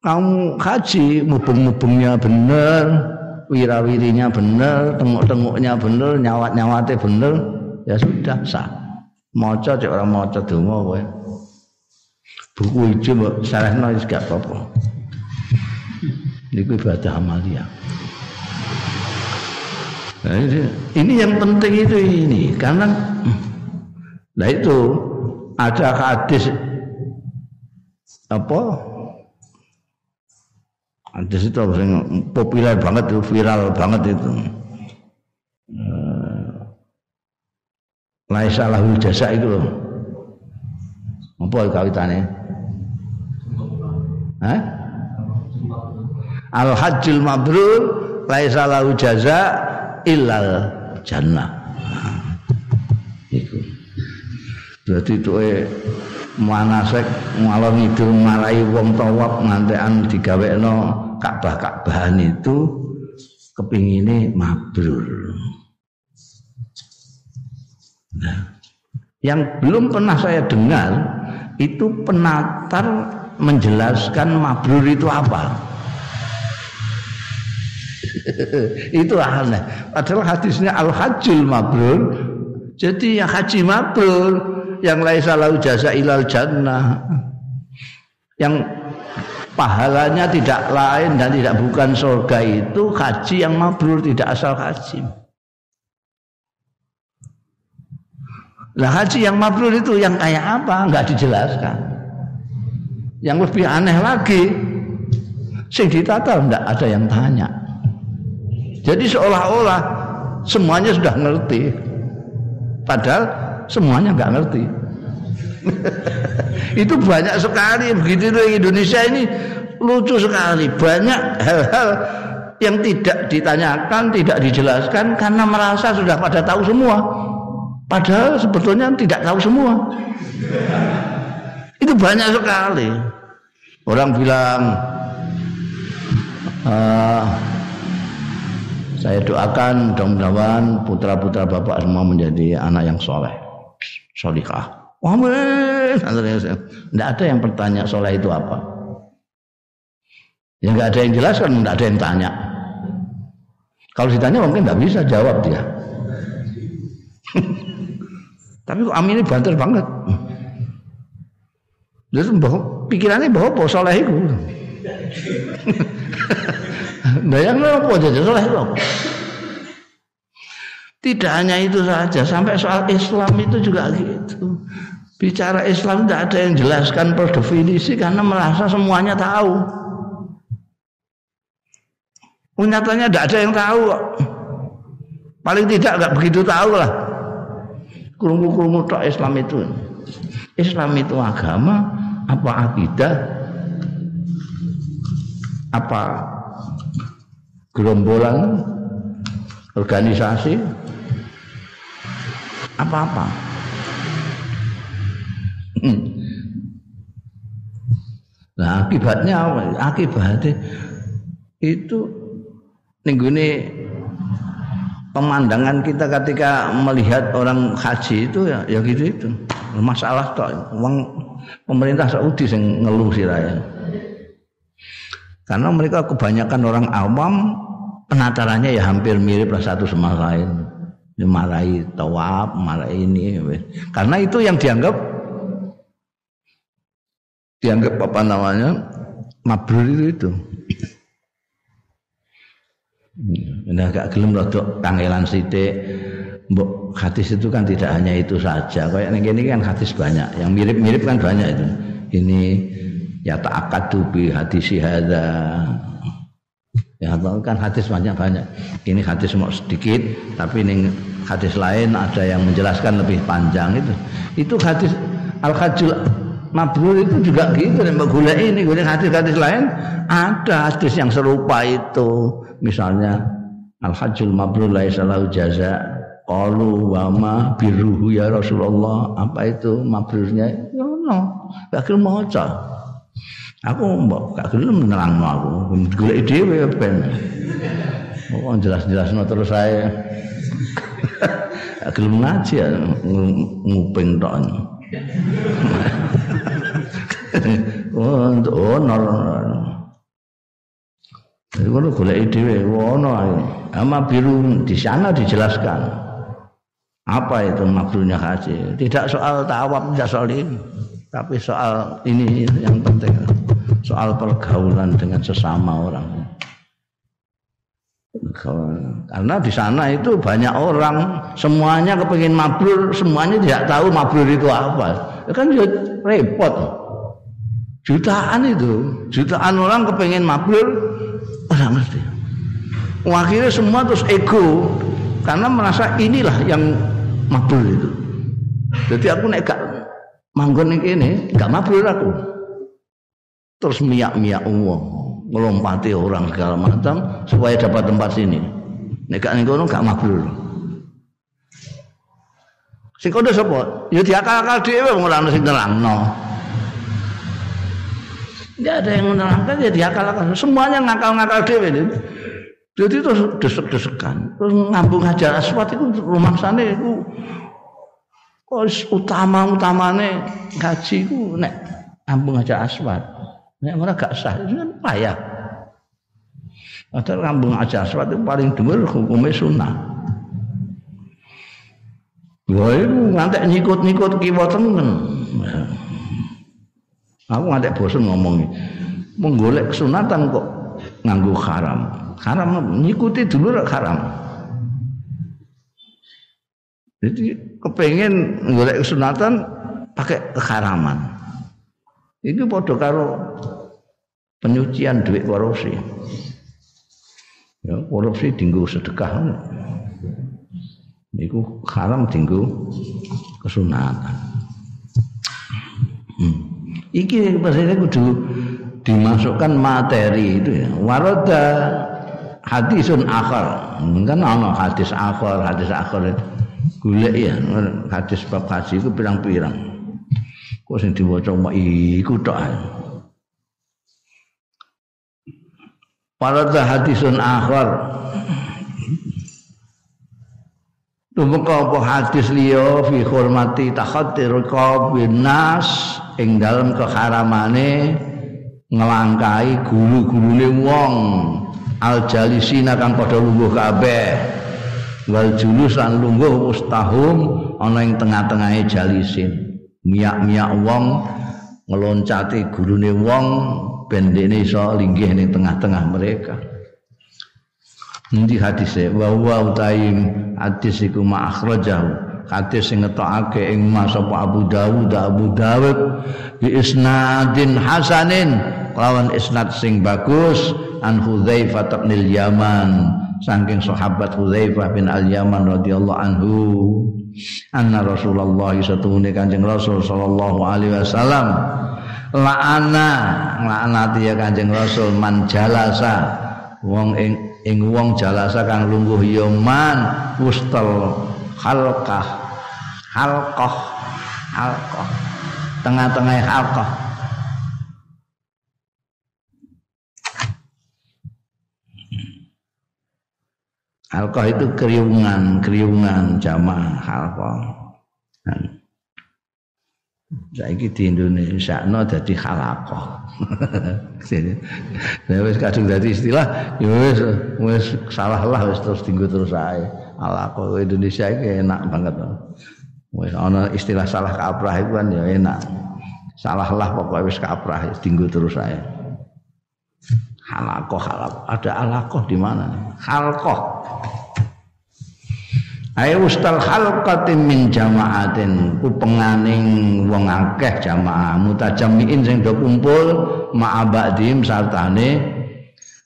kamu haji, mubeng-mubengnya benar, wirawirinya bener, tengok-tengoknya bener, nyawat-nyawatnya bener, ya sudah sah. Maca cek orang maca donga kowe. Buku ijo mbok sarehno wis gak apa-apa. Niku ibadah amalia. Nah, ini, yang penting itu ini karena nah itu ada hadis apa? Ada situ yang populer banget itu viral banget itu. Uh, laisa lahul jasa itu loh. Apa kawitane Hah? Al hajjul mabrur laisa lahu jaza illal jannah. Iku. Dadi tuwe manasek ngalor ngidul marai wong tawaf ngantekan digawekno Ka'bah-Ka'bahan itu kepingine mabrur. Nah, yang belum pernah saya dengar itu penatar menjelaskan mabrur itu apa. itu aneh. Padahal hadisnya al hajjul mabrur. Jadi yang haji mabrur yang laisa lahu jasa ilal jannah. Yang pahalanya tidak lain dan tidak bukan surga itu haji yang mabrur tidak asal haji. Nah haji yang mabrur itu yang kayak apa? Enggak dijelaskan. Yang lebih aneh lagi, sing ditata enggak ada yang tanya. Jadi seolah-olah semuanya sudah ngerti. Padahal semuanya enggak ngerti. itu banyak sekali begitu di Indonesia ini lucu sekali. Banyak hal-hal yang tidak ditanyakan, tidak dijelaskan karena merasa sudah pada tahu semua. Padahal sebetulnya tidak tahu semua. Itu banyak sekali. Orang bilang, uh, saya doakan mudah-mudahan putra-putra bapak semua menjadi anak yang soleh, solikah. Amin. Tidak ada yang bertanya soleh itu apa. Ya nggak ada yang jelaskan, tidak ada yang tanya. Kalau ditanya mungkin nggak bisa jawab dia. Tapi kok Amin ini banter banget. Terus pikirannya bahwa soleh itu. nah yang apa jadi soleh itu Tidak hanya itu saja, sampai soal Islam itu juga gitu. Bicara Islam tidak ada yang jelaskan per definisi karena merasa semuanya tahu. Nyatanya tidak ada yang tahu. Paling tidak nggak begitu tahu lah kurungu-kurungu tok Islam itu. Islam itu agama apa akidah apa gerombolan organisasi apa-apa. Hmm. Nah, akibatnya apa? Akibatnya itu ini pemandangan kita ketika melihat orang haji itu ya, ya gitu itu masalah toh uang pemerintah Saudi yang ngeluh sih raya karena mereka kebanyakan orang awam penatarannya ya hampir mirip lah satu sama lain dimarahi tawaf marahi ini karena itu yang dianggap dianggap apa namanya mabrur itu itu Nah, agak gelem rodok kangelan sithik. Mbok hadis itu kan tidak hanya itu saja. Kayak ini kan hadis banyak. Yang mirip-mirip kan banyak itu. Ini ya ta'akadu bi hadis hadza. Ya kan hadis banyak-banyak. Ini hadis mau sedikit, tapi ini hadis lain ada yang menjelaskan lebih panjang itu. Itu hadis al-hajjul mabrur itu juga gitu dan gula ini gula hadis-hadis lain ada hadis yang serupa itu misalnya al hajjul mabrur laisa lahu jaza qalu wa ma biruhu ya Rasulullah apa itu mabrurnya ya no gelem maca aku mbok gak gelem nerangno aku golek dhewe ben Oh, jelas-jelas no terus saya gelem ngaji ya nguping tok oh, honor. Jadi kalau golek dhewe ono Ama biru di sana dijelaskan. Apa itu maksudnya haji? Tidak soal tawaf, tidak soal ini. Tapi soal ini yang penting. Soal pergaulan dengan sesama orang. Karena di sana itu banyak orang, semuanya kepingin mabrur, semuanya tidak tahu mabrur itu apa. Ya kan ya repot. Jutaan itu, jutaan orang kepingin mabrur, orang ngerti. Akhirnya semua terus ego karena merasa inilah yang mabrur itu. Jadi aku nek gak manggon ning kene, gak mabrur aku. Terus miak-miak wong, ngelompati orang segala macam supaya dapat tempat sini. Nek gak ning kono gak mabrur. Sing kono sapa? Ya diakal-akal dhewe wong ora ono sing nerangno. Enggak ada yang menerangkan ya diakal-akal. Semuanya ngakal-ngakal dhewe. Jadi terus desek-desekan. Terus ngambung Hajar Aswad itu rumah sana itu utama-utamane ngaji ku nek ngambung Hajar Aswad. Nek ora gak sah kan payah. Padahal ngambung Hajar Aswad itu paling dhuwur hukumnya sunnah. Wah itu ngantek nyikut-nyikut kiwa tengen. Aku ngantek bosan ngomongnya. Menggolek kesunatan kok nganggu haram. Haram nyikuti dulu haram. Jadi kepengen golek kesunatan pakai keharaman. Itu podo karo penyucian duit korupsi. Ya, korupsi tinggu sedekah. Iku haram tinggu kesunatan. Hmm. Iki maksudnya kudu dimasukkan materi itu ya. Waroda hadisun akhar. Kan ana hadis akhar, hadis akhar golek ya hadis bab haji itu pirang-pirang. Kok sing diwaca mak iku tok. Waroda hadisun akhar. Tumeka apa hadis liya fi hormati takhaddir qabin nas ing dalem keharamane ngelangkai gulu-gulune wong al jalisina kang padha lungguh kabeh wal julus lan lungguh mustahum ana ing tengah-tengahe jalisin miyak-miyak wong ngeloncati gurune wong ben dene iso linggih ning tengah-tengah mereka. Nanti hadisnya wa wa utaim hadis iku ma akhrajahu. Hadis sing ngetokake ing Mas Abu Dawud Abu Dawud bi isnadin hasanin lawan isnad sing bagus an Hudzaifah bin Yaman saking sahabat Hudzaifah bin Al Yaman radhiyallahu anhu anna Rasulullah satune Kanjeng Rasul sallallahu alaihi wasallam la'ana la'anati ya Kanjeng Rasul man jalasa wong ing ing wong jalasa kang lungguh ya man wustal halqah halqah halqah tengah-tengah halqah halqah itu kriungan kriungan jamaah halqah nah. saiki di Indonesia no dadi halakoh. Nek wis kadung dadi istilah wis wis salah lah wis terus tinggu terus ae. Halakoh Indonesia iki enak banget. Wis ana istilah salah kaprah itu kan ya enak. Salah lah pokoknya wis kaprah tinggu terus ae. Halakoh halakoh ada alakoh di mana? Halkoh Ayo ustal halqatin min jamaatin ku penganing wong akeh jamaah mutajammiin sing do kumpul ma'abadim sartane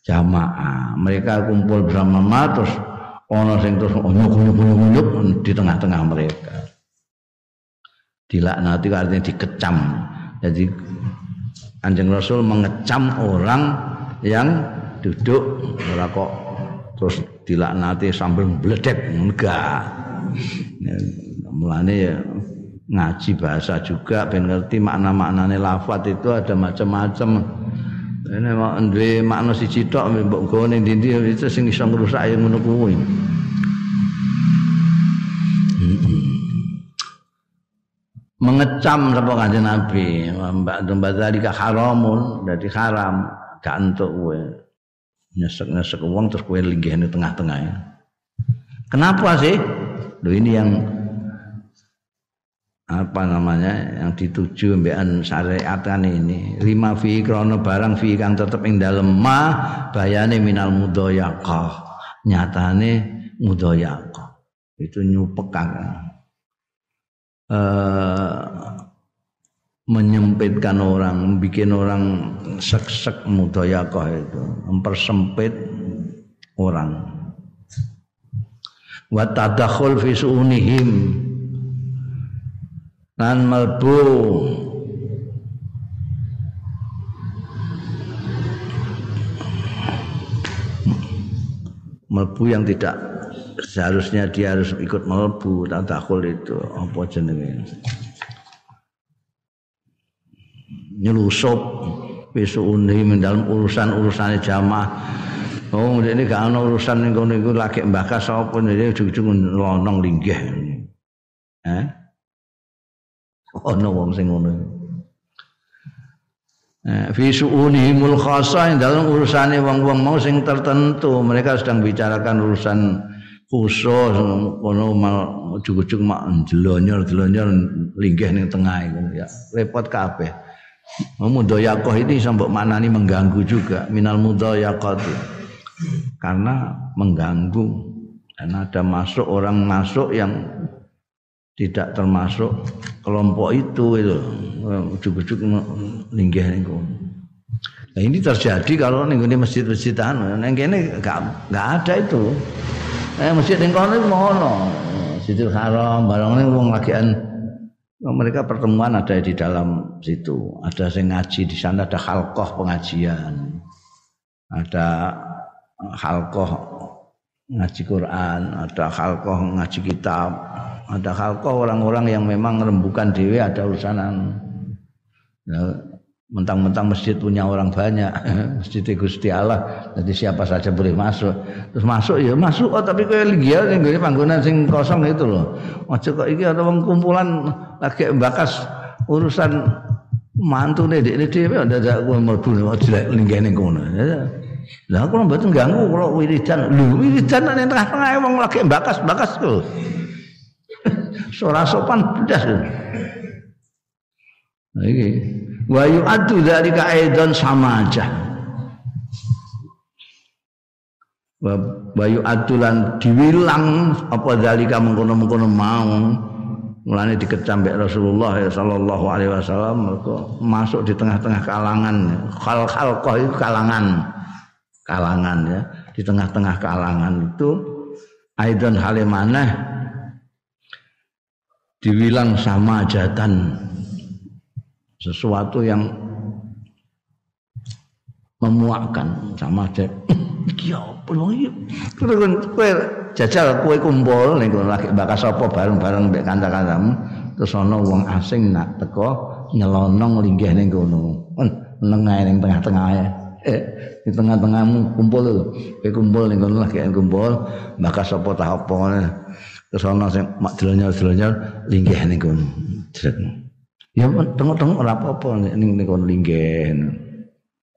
jamaah. Mereka kumpul bersama terus ana sing terus nyuk-nyuk di tengah-tengah mereka. Dilaknati artinya dikecam. Jadi Anjing Rasul mengecam orang yang duduk ora terus dilaknati sambil meledek enggak ya, mulane ya ngaji bahasa juga ben ngerti makna-maknane lafat itu ada macam-macam. Ini mau duwe makna siji tok mbok gawe ning itu sing iso ngrusak ya ngono kuwi. Mengecam sapa kanjeng Nabi mbak mbak tadi haramun dadi haram gak entuk kowe nyesek-nyesek uang terus kue linggih tengah-tengah ya. Kenapa sih? Lo ini yang apa namanya yang dituju mbekan syariatan ini lima fi krono barang fi kang tetep ing dalem ma bayane minal mudayaqah nyatane mudayaqah itu nyupek kan eh menyempitkan orang, bikin orang sek-sek mudayakoh itu, mempersempit orang. Wa tadakhul fi su'unihim lan melbu melbu yang tidak seharusnya dia harus ikut melbu takul itu apa jenenge nyelusup wisuuni dalam urusan-urusan jamaah Oh, ini gak ada urusan ning kono iku lagi mbakas apa ini ujug-ujug lonong linggih. Eh? Ono wong sing ngono. Fi su'unihimul khassa dalam urusane wong-wong mau sing tertentu, mereka sedang bicarakan urusan khusus kono mal ujug-ujug mak jelonyor-jelonyor linggih ning tengah iku ya. Repot kabeh. Mudayakoh ini sampai mana nih mengganggu juga minal mudayakoh karena mengganggu dan ada masuk orang masuk yang tidak termasuk kelompok itu itu ujuk-ujuk linggih niku. Nah ini terjadi kalau nih ini masjid-masjid anu, neng kene gak gak ada itu. Eh masjid ning kono mono. Masjidil Haram barang ini wong lagian mereka pertemuan ada di dalam situ. Ada yang ngaji di sana ada halkoh pengajian. Ada halkoh ngaji Quran, ada halkoh ngaji kitab, ada halkoh orang-orang yang memang rembukan dewi ada urusanan. Ya, mentang-mentang masjid punya orang banyak, masjid Gusti Allah, jadi siapa saja boleh masuk. Terus masuk ya masuk, oh tapi kayak ligia nih gue panggonan sing kosong itu loh. Macam kok ini ada kumpulan lagi bakas urusan mantu nih di dewi ada ada gue mau bunuh, jelek linggih nih kono. Lah kula mboten ganggu kula wiridan. Lho wiridan nek tengah-tengah wong lagi bakas-bakas lho. Ora sopan blas. Nah iki wa yu'addu dzalika aidan samaja. Wa yu'addu lan diwilang apa dzalika mengkono-mengkono mau. Mulane dikecam Rasulullah ya sallallahu alaihi wasallam masuk di tengah-tengah kalangan. Khal-khal itu kalangan. Kalangan ya di tengah-tengah kalangan itu aidan halimana dibilang sama jatan sesuatu yang memuakkan. Sama aja iki apa iki? Jajal kowe kumpul ning lagi bakas apa bareng-bareng mbek kanca-kancamu terus ana wong asing nak teko nyelonong linggih ning kono. Nengah ning tengah-tengah eh di tengah-tengahmu kumpul lho. Kowe kumpul ning kono lagi kumpul, maka sapa ta apa. Terus ana sing mak delonyor-delonyor linggih ning kono. Ya tengok-tengok ora apa-apa ning ning kono linggih.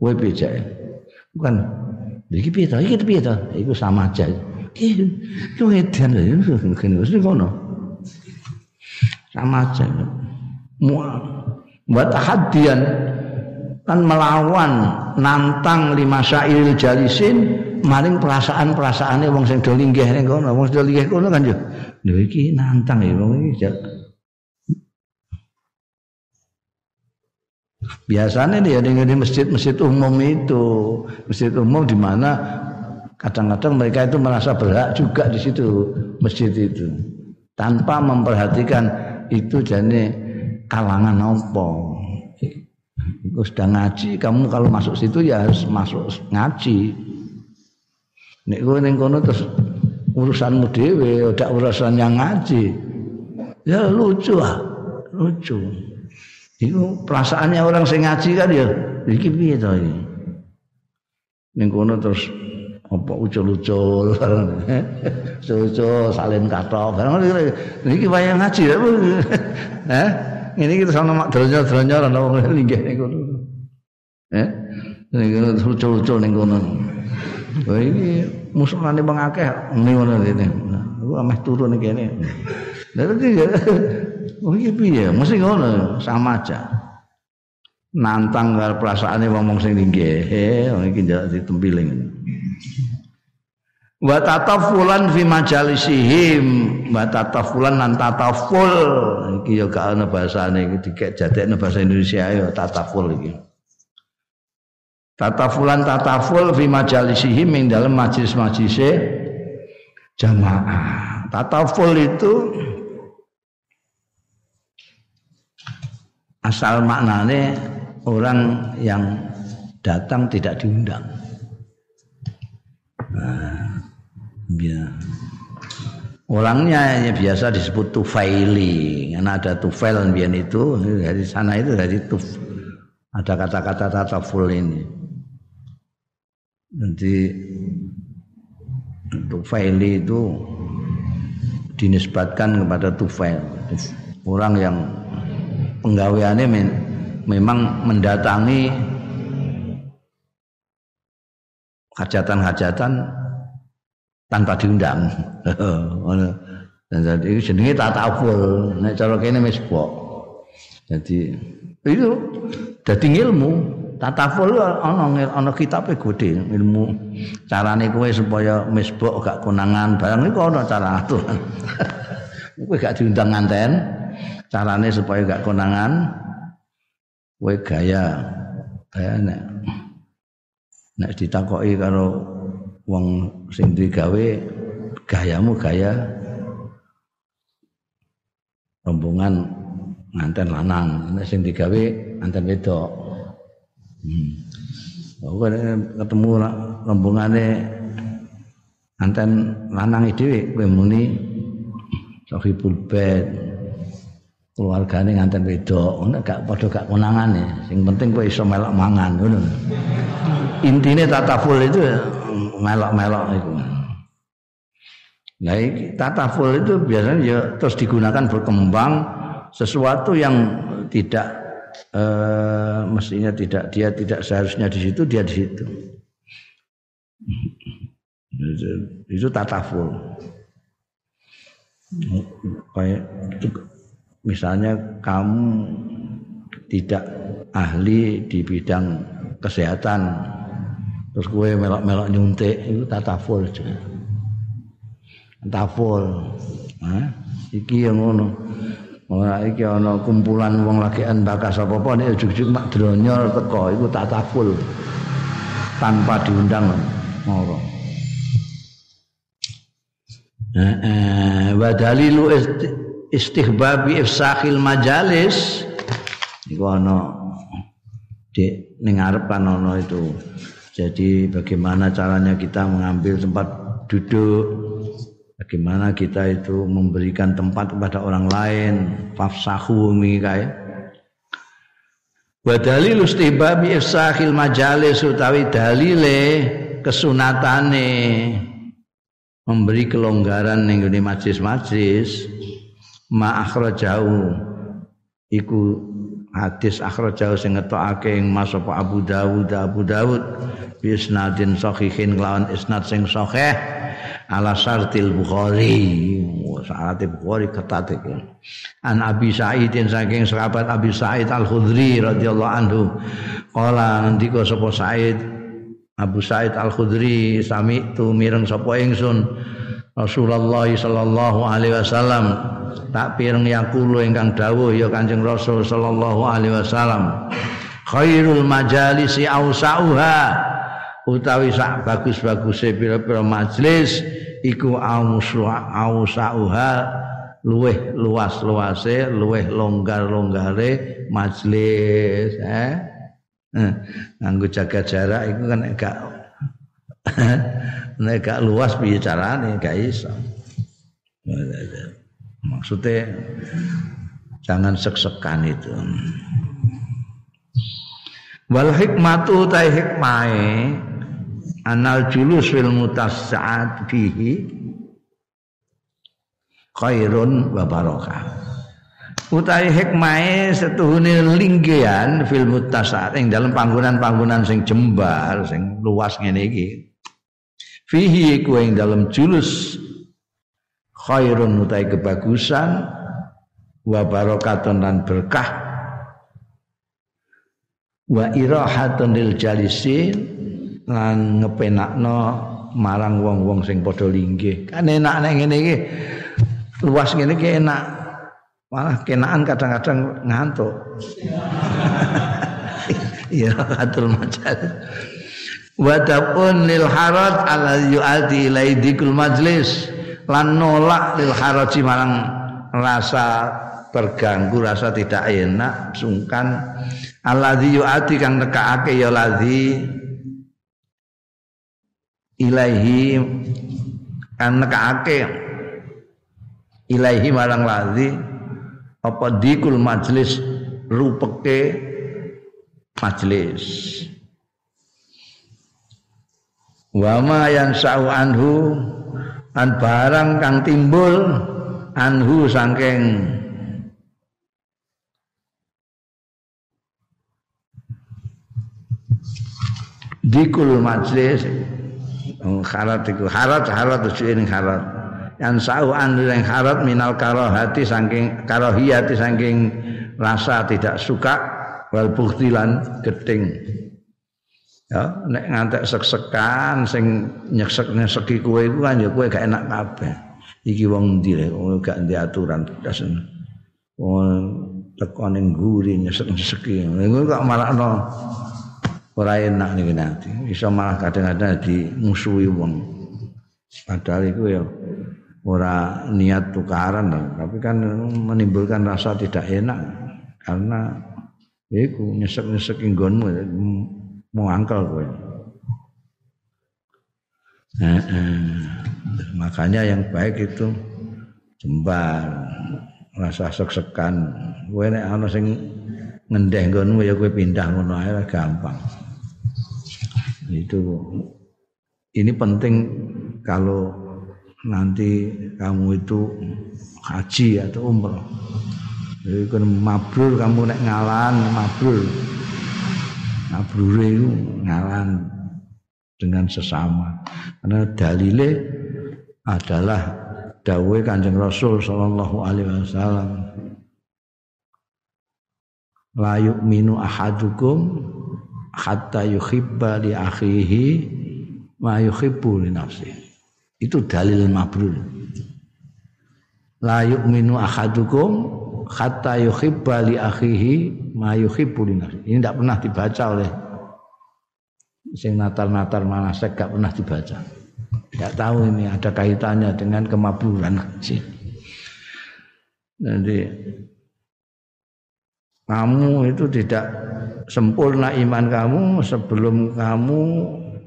Kowe becak. Bukan iki piye ta? Iki piye ta? Iku sama aja. Iki yo edan lho kene wis kono. Sama aja. Muat buat hadian kan melawan nantang lima syairil jalisin maring perasaan-perasaane wong sing do linggih ning kono wong do linggih kono kan yo lho iki nantang ya wong iki biasanya dia dengan di masjid-masjid umum itu masjid umum di mana kadang-kadang mereka itu merasa berhak juga di situ masjid itu tanpa memperhatikan itu jadi kalangan apa Engkau sudah ngaji, kamu kalau masuk situ ya harus masuk ngaji. Nek kowe ning kono terus urusanmu dhewe, udah urusan yang ngaji. Ya lucu ah, lucu. Itu perasaannya orang sing ngaji kan ya, iki piye to iki? Ning kono terus apa ucul-ucul ucul salin katok barang iki wayang ngaji ya eh ini kita sama mak dronyor-dronyor ana wong linggih niku. Eh? Niku lucu-lucu ning kono. Wah iki musuhane bang akeh ngene ngono rene. Aku ameh turu ning kene. Lah iki Oh iki piye? Mesti ngono, sama aja. Nantang karo perasaane wong-wong sing linggih. Eh, iki njaluk ditempiling. Wa tatafulan fi majalisihim. Wa tatafulan lan tataful iki ya gak ana bahasane. Iki dikek bahasa Indonesia ya tataful iki. Tatafulan tataful fi majalisihim ing dalam majelis-majelise jamaah. Tataful itu asal maknane orang yang datang tidak diundang. Nah, ya. Orangnya ya biasa disebut tufaili, karena ada tufail biar itu dari sana itu dari tuf. Ada kata-kata tataful ini. Nanti tufaili itu dinisbatkan kepada tufail. Orang yang penggaweannya memang mendatangi hajatan-hajatan tanpa diundang. Dan jadi itu jenenge tatawul. Nek cara kene mesbok. Jadi itu dadi ilmu. Tatawul ana ana kitabe gede ilmu carane kowe supaya mesbok gak konangan barang iku ana cara aturan. kowe gak diundang nganten carane supaya gak konangan. Kowe gaya gaya nek ditakoki karo wong sing digawe gayamu gaya rombongan nganten lanang. Nek sing digawe nganten wedok. Hmm. Aku ketemu rombongane anten lanang dhewe kowe muni sahibul bait keluargane nganten wedok ngono gak padha gak konangane sing penting kowe iso melok mangan ngono intine tataful itu melok-melok itu. Nah, tataful itu biasanya ya terus digunakan berkembang sesuatu yang tidak eh, mestinya tidak dia tidak seharusnya di situ dia di situ. Itu, itu tataful. Kayak misalnya kamu tidak ahli di bidang kesehatan terus gue melok-melok nyuntik itu tataful tataful nah, iki yang ngono. Ora iki ana kumpulan wong lakian bakas apa-apa nek ujug-ujug mak dronyol teko iku tataful tanpa diundang moro. Heeh, wa dalilu istihbabi ifsahil majalis. Iku ana di ning kan itu. Jadi bagaimana caranya kita mengambil tempat duduk, bagaimana kita itu memberikan tempat kepada orang lain, fafsahu mikai. Wa dalil istibabi ifsahil majalis utawi dalile kesunatane. Memberi kelonggaran ning majlis-majlis ma akhrajahu iku hadis akhrajahu sing ngetokake ing Mas Abu Dawud Abu Dawud. Bi isnadin sahihin lawan isnad sing sahih. Ala syartil Bukhari. Syarat Bukhari ketat iki. An Abi Sa'idin saking sahabat Abi Sa'id Al Khudri radhiyallahu anhu. Kala ngendika sapa Sa'id? Abu Sa'id Al Khudri sami tu mireng sapa ingsun Rasulullah sallallahu alaihi wasallam. Tak pireng yaqulu ingkang dawuh ya Kanjeng Rasul sallallahu alaihi wasallam. Khairul majalisi ausauha utawi sak bagus-baguse pira-pira majelis iku ausauha luweh luas-luase luweh longgar-longgare majelis eh nganggo jaga jarak iku kan gak nek gak luas piye carane? Gak iso. Maksudnya jangan sek-sekan itu. Wal hikmatu ta hikmahe anal julus fil mutasaat fihi khairun wa barakah utawi hikmahe setuhune linggian fil mutasaat ing dalam panggonan-panggonan sing jembar sing luas ngene iki fihi iku ing dalam julus. Khairun utai kebagusan wa barokatun dan berkah. Wa irahatun lil jalisin lan ngepenakno marang wong-wong sing padha linggih. Kan enak nek ngene iki. Luas ngene iki enak. Malah kenaan kadang-kadang ngantuk. Ya katul Wadapun lil harat ala yu'adi ilaidikul majlis. Lan nolak lil haraji marang rasa terganggu rasa tidak enak sungkan. Alladzi yu'ati kang nekake ya ladzi ilaihi kang nekake ilaihi marang ladzi apa dikul majlis rupeke majlis wa ma yansau anhu an barang kang timbul anhu saking dikul majlis harat iku harat harat ini harat. Yang sau anu yang harat minal karohati saking karohiyati saking rasa tidak suka wal buktilan geting ya nek ngantek sek-sekan sing nyesek-nyeseki kowe iku kan ya kowe gak enak kabeh. Iki wong ndi wong gak ndek aturan dasen wong teko ning guri nyesek-nyeseki. Ngono kok marakno ora enak niki nanti iso malah kadang-kadang dimusuhi wong. Padahal itu ya ora niat tukaran tapi kan menimbulkan rasa tidak enak. Karena iku nyesek-nyesek nggonmu mau angkel eh, eh. makanya yang baik itu jembar rasa sek-sekan. Kowe nek ana sing ngendeh nggonmu ya kowe pindah ngono ae gampang. Itu. Ini penting kalau nanti kamu itu haji atau umroh jadi kan mabrur kamu nek ngalan mabrur mabrur itu ngalan dengan sesama karena dalile adalah dawai kanjeng Rasul Shallallahu Alaihi Wasallam la yu'minu ahadukum hatta yuhibba li akhihi ma yuhibbu li nafsi. Itu dalil mabrur. La yu'minu ahadukum hatta yuhibba li akhihi ma yuhibbu li nafsi. Ini tidak pernah dibaca oleh sing natar-natar manasek gak pernah dibaca. Tidak tahu ini ada kaitannya dengan kemabruran sih. Jadi kamu itu tidak sempurna iman kamu sebelum kamu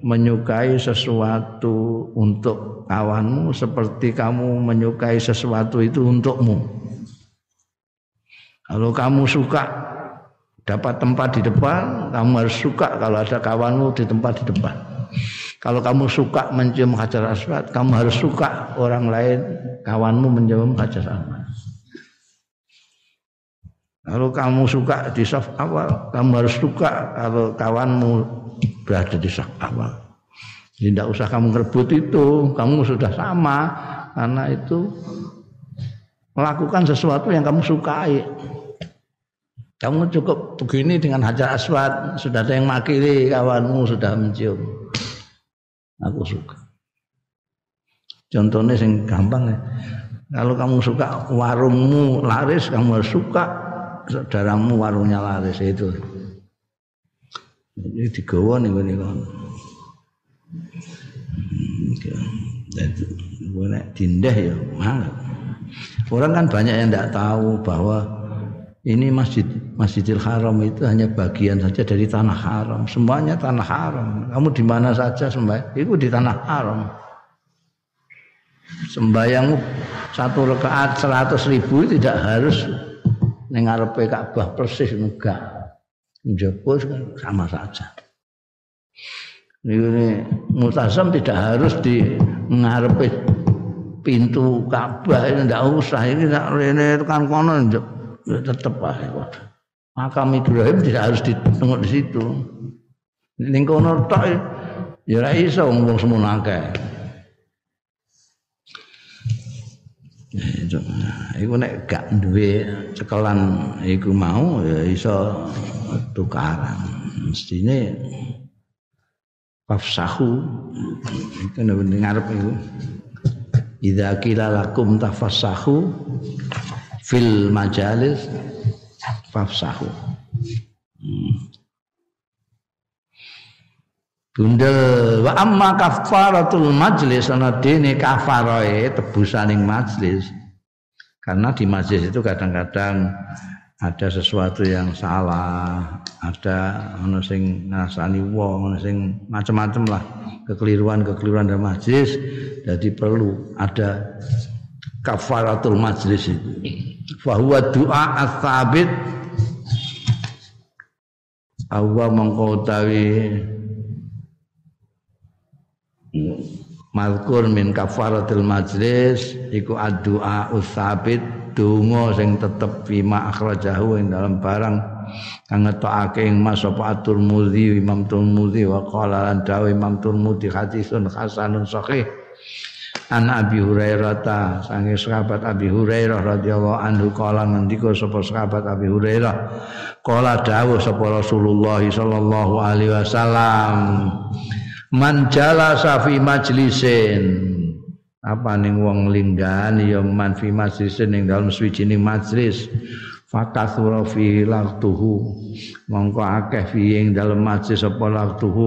menyukai sesuatu untuk kawanmu seperti kamu menyukai sesuatu itu untukmu. Kalau kamu suka dapat tempat di depan, kamu harus suka kalau ada kawanmu di tempat di depan. Kalau kamu suka mencium hajar aswad, kamu harus suka orang lain kawanmu mencium hajar aswad. Kalau kamu suka di saf awal, kamu harus suka kalau kawanmu berada di saf awal. Tidak usah kamu ngerebut itu, kamu sudah sama karena itu melakukan sesuatu yang kamu sukai. Kamu cukup begini dengan hajar aswad, sudah ada yang makili kawanmu sudah mencium. Aku suka. Contohnya yang gampang ya. Kalau kamu suka warungmu laris, kamu suka saudaramu warungnya laris itu. Jadi digawa nih gue kan. Gue dindah ya mana. Orang kan banyak yang tidak tahu bahwa ini masjid Masjidil Haram itu hanya bagian saja dari tanah haram. Semuanya tanah haram. Kamu di mana saja sembah, itu di tanah haram. Sembayangmu satu rakaat seratus ribu tidak harus ning ngarepe Ka'bah persis enggak. Njaba sama saja. Ini multazam tidak harus di ngarepe pintu Ka'bah ini tidak usah ini tidak rene tekan kono tetap aja. Makam Ibrahim tidak harus ditengok di situ. Ning kono tok ya ora iso wong semono akeh. Iku nek gak duwe cekelan iku mau ya iso tukaran. Mestine fafsahu itu ngarep iku. Idza qila lakum tafassahu fil majalis fafsahu. Bundel wa amma kafaratul majlis ana dene kafaroe tebusaning majlis Karena di majlis itu kadang-kadang ada sesuatu yang salah, ada ono sing ngrasani wong, ono sing macam-macam lah kekeliruan-kekeliruan dalam majlis. Jadi perlu ada kafaratul majlis itu. Fahuwa doa as-sabit Awa mengkau tawi Malkur min kafaratil majlis iku addu'a usabit donga sing tetep fima akhrajahu ing dalam barang kang ngetokake ing Mas apa At-Tirmidzi Imam Tirmidzi wa qala lan dawu Imam Tirmidzi hadisun hasanun sahih an Abi Hurairah ta sange sahabat Abi Hurairah radhiyallahu anhu kala ngendika sapa sahabat Abi Hurairah? Kala dawuh sapa Rasulullah sallallahu alaihi wasallam man jalasa fi majlisin. Apa ning wong linggan ya man fi majlisin ning dalem suwijining majlis? Fakathura fi laqtuhu. Mongko akeh fi ing dalem majlis apa laqtuhu?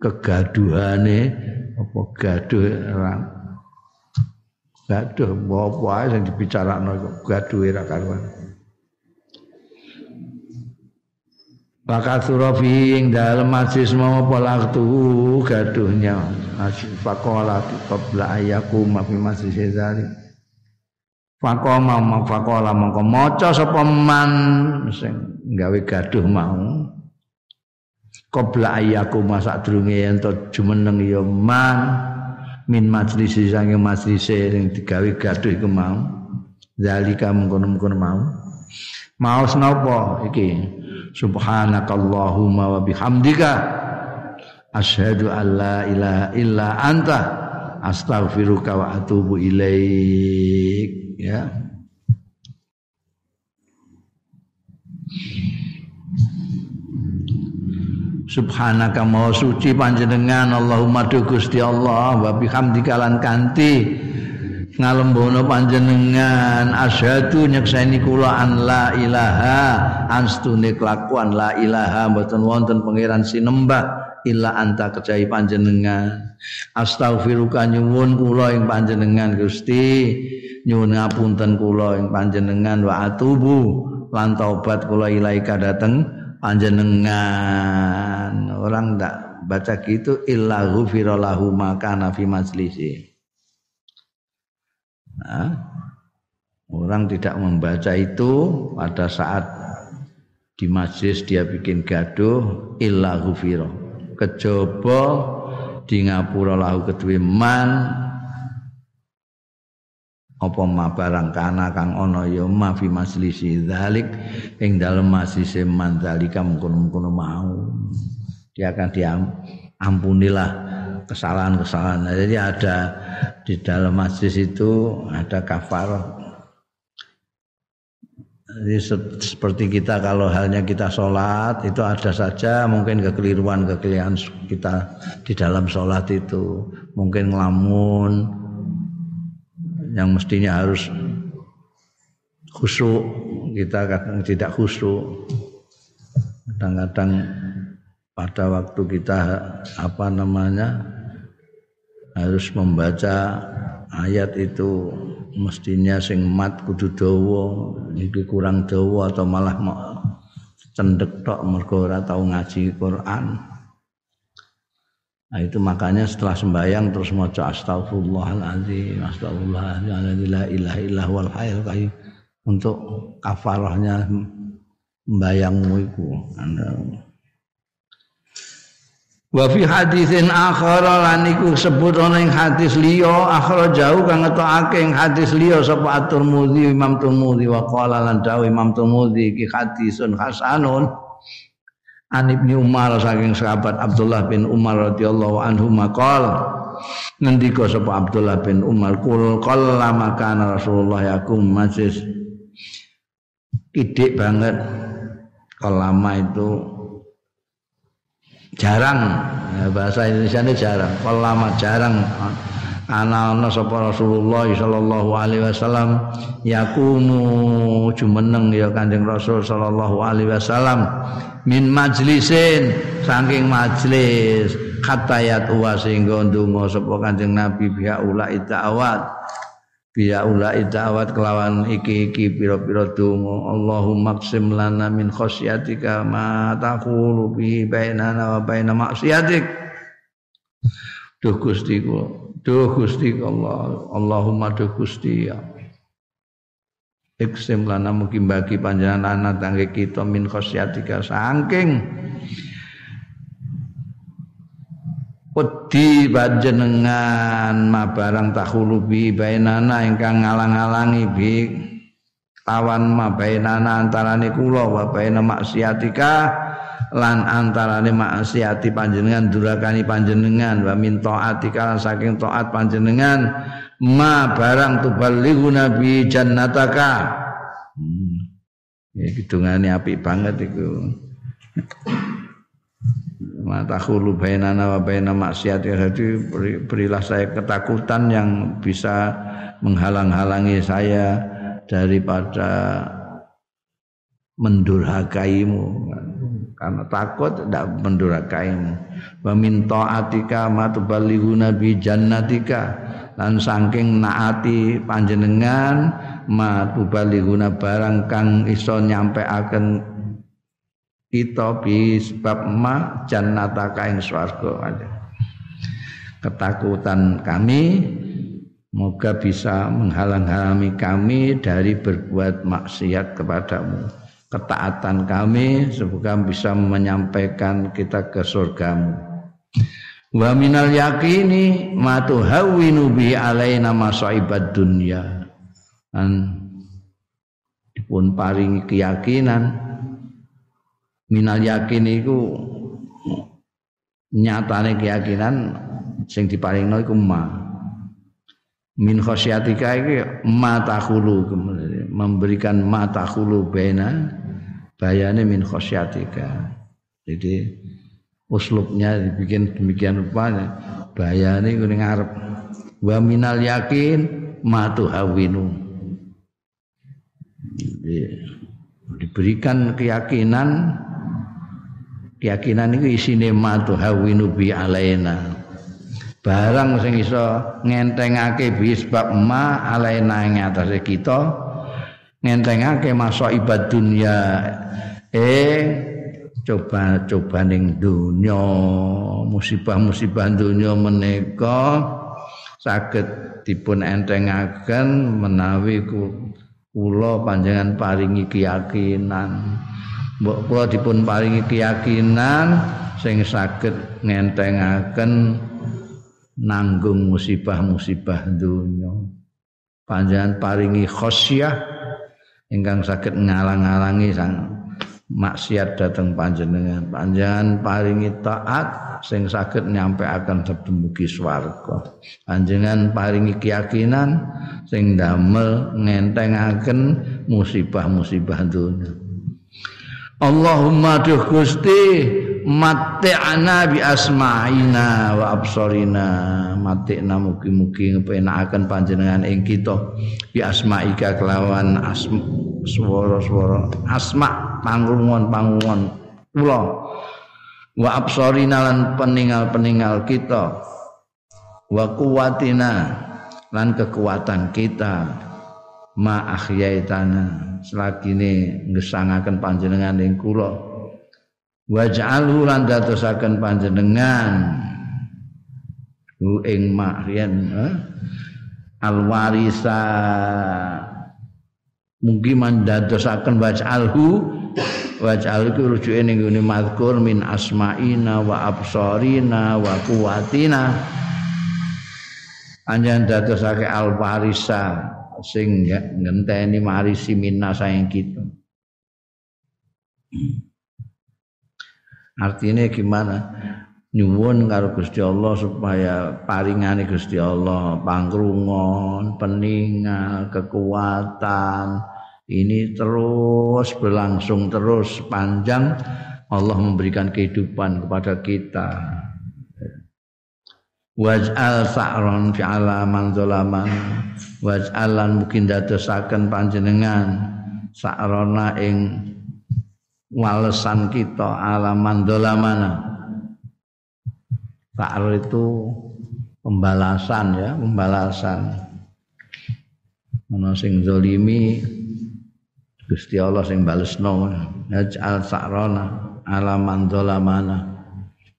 Kegaduhane apa gaduh gaduh apa ae sing dibicarakno gaduh ra karuan. Maka surafi ing dalem majlis mau polaktu gaduhnya. Masih fakola qabla ayaku mafi masih Fakoma ma fakola mongko maca sapa man sing gawe gaduh mau. Qabla ayaku masa durunge yen to jumeneng ya man min majlis sange majlis sing digawe gaduh iku mau. Zalika mengkono-mengkono mau. Mau napa iki? Subhanakallahumma wa bihamdika. Asyhadu an la ilaha illa anta. Astaghfiruka wa atubu ilaik. Ya Subhanaka maha suci panjenengan. Allahumma du Gusti Allah. Wa bihamdika lan kanthi ngalembono panjenengan. Asyhadu nyekseni kula an la ilaha anstune kelakuan la ilaha. Mboten wonten pangeran sinembah illa anta kejahi panjenengan. Astaghfiruka nyuwun kula ing panjenengan Gusti. Nyuwun ngapunten kula ing panjenengan. Wa atubu lan taubat kula ilaika dateng panjenengan orang tak baca gitu illa ghufira lahu maka fi majlisi. Nah, orang tidak membaca itu pada saat di majlis dia bikin gaduh illa ghufira. Kejaba di ngapura lahu kedue man. Apa ma barang kana kang ana ya ma fi majlisi. Dzalik ing dalem majlis man dzalika mungkon-mungkon mau dia akan diampunilah kesalahan-kesalahan. Jadi ada di dalam majlis itu ada kafar. Jadi seperti kita kalau halnya kita sholat itu ada saja mungkin kekeliruan kekeliruan kita di dalam sholat itu mungkin ngelamun yang mestinya harus khusyuk kita kadang tidak khusyuk kadang-kadang pada waktu kita apa namanya harus membaca ayat itu mestinya sing mat kudu dawa iki kurang dawa atau malah cendek tok mergo ora tau ngaji Quran. Nah itu makanya setelah sembahyang terus maca astagfirullahalazim, astagfirullahaladzim, la ilaha illallah wal hayyul qayyum untuk kafarahnya membayangmu iku. Wa fi hadisin akhar lan iku sebut ana ing hadis liya akhar jauh kang ngetokake ing hadis liya sapa At-Tirmidzi Imam Tirmidzi wa qala lan dawuh Imam Tirmidzi iki hadisun hasanun. An Ibnu Umar saking sahabat Abdullah bin Umar radhiyallahu anhu maqal ngendika sapa Abdullah bin Umar kul qalla makana Rasulullah yakum majlis. Idik banget lama itu jarang. Bahasa Indonesia ini jarang. Kalau lama jarang ana-ana sapa Rasulullah sallallahu alaihi wasallam yakunu jumeneng ya Kanjeng Rasul sallallahu alaihi wasallam min majlisin saking majlis khatayat wa sehingga ndonga sapa Kanjeng Nabi biha ula awat biya ulai da'wat kelawan iki-iki pira-pira donga. Allahumma qsim lana min khosyatika ma taqulu bi bainana wa baina maksiatik duh Gusti duh Gusti Allah. Allahumma duh Gusti ya Iksim lana mungkin bagi panjangan anak tangga kita min khosyatika sangking wedi panjenengan ma barang tahulu bi bainana ingkang ngalang-alangi bi lawan ma bainana antarane kula wa baina maksiatika lan antarane maksiati panjenengan durakani panjenengan wa min taatika saking taat panjenengan ma barang tubalighu nabi jannataka hmm. ya kidungane apik banget iku mata khulu bainana wa baina maksiat jadi berilah saya ketakutan yang bisa menghalang-halangi saya daripada mendurhakaimu. Karena takut tidak mendurhakaimu. Wa min taatika ma tuballighuna bi jannatika. Lan saking naati panjenengan ma tuballighuna barang kang iso nyampeaken kita bi sebab ma jannataka ing swarga ketakutan kami moga bisa menghalang-halangi kami dari berbuat maksiat kepadamu. Ketaatan kami semoga bisa menyampaikan kita ke surgamu. Wa minal yakini ma tuhawwinu bi alaina masaibad dunya. Dan dipun paringi keyakinan minal yakin iku nyatane keyakinan sing diparingno iku ma. Min khasyatika iki ma takhulu memberikan ma takhulu bena bayane min khasyatika. Jadi uslubnya dibikin demikian rupanya bayane kuning ngarep. Wa minal yakin ma tuhawinu. Diberikan keyakinan keyakinan itu isine matu hawinu bi alaina. Barang sing iso ngentengake bi sebab ma alaina ing atase kita ngentengake masa ibad dunia eh coba coba ning dunya musibah-musibah dunya menika saged dipun entengaken menawi kula panjenengan paringi keyakinan mbok kula dipun paringi keyakinan sing saged ngentengaken nanggung musibah-musibah dunya panjenengan paringi khosyah ingkang saged ngalang-alangi sang maksiat dateng panjenengan. Panjenengan paringi taat sing saged nyampe akan dumugi swarga. Panjenengan paringi keyakinan sing damel ngentengaken musibah-musibah dunya Allahumma duh Gusti mati'ana bi asma'ina wa absarina. Mati'na mugi-mugi ngepenakaken panjenengan ing kita bi asma'ika kelawan asma swara-swara asma pangrungon-pangrungon kula. Wa absarina lan peninggal-peninggal kita. Wa kuwatina lan kekuatan kita. Ma ahyaitana selagine ngesangaken panjenengan ing kula. Waj'alhu lan dadosaken panjenengan. Hu ing mahrian eh? alwarisa. Mungkin mandadosaken waj'alhu. Waj'al iku rujuke ning ngene mazkur min asma'ina wa absarina wa quwatina anjan dadosake alwarisa sing ngenteni marisi minna sayang kita. Artinya gimana? Nyuwun karo Gusti Allah supaya paringane Gusti Allah pangkrungon, peningal, kekuatan ini terus berlangsung terus panjang Allah memberikan kehidupan kepada kita waj'al sa'ron fi alaman zalaman. Waj'alan mungkin dadosaken panjenengan sa'rona ing walesan kita alaman dolamana Sa'ar itu pembalasan ya pembalasan. Ana sing zalimi Gusti Allah sing balesno. Al sakrona alaman dolamana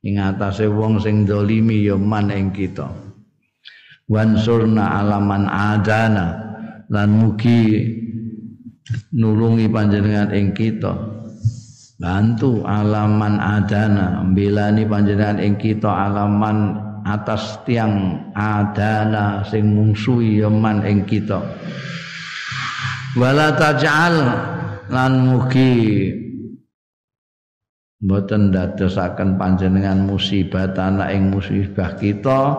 ing atase wong sing zalimi ya man ing kita. Wansurna alaman adana lan mugi nulungi panjenengan ing kita. Bantu alaman adana mbelani panjenengan ing kita alaman atas tiang adana sing mungsuhi yaman ing kita. Wala taj'al lan mugi mboten dadosaken panjenengan musibah tanah ing musibah kita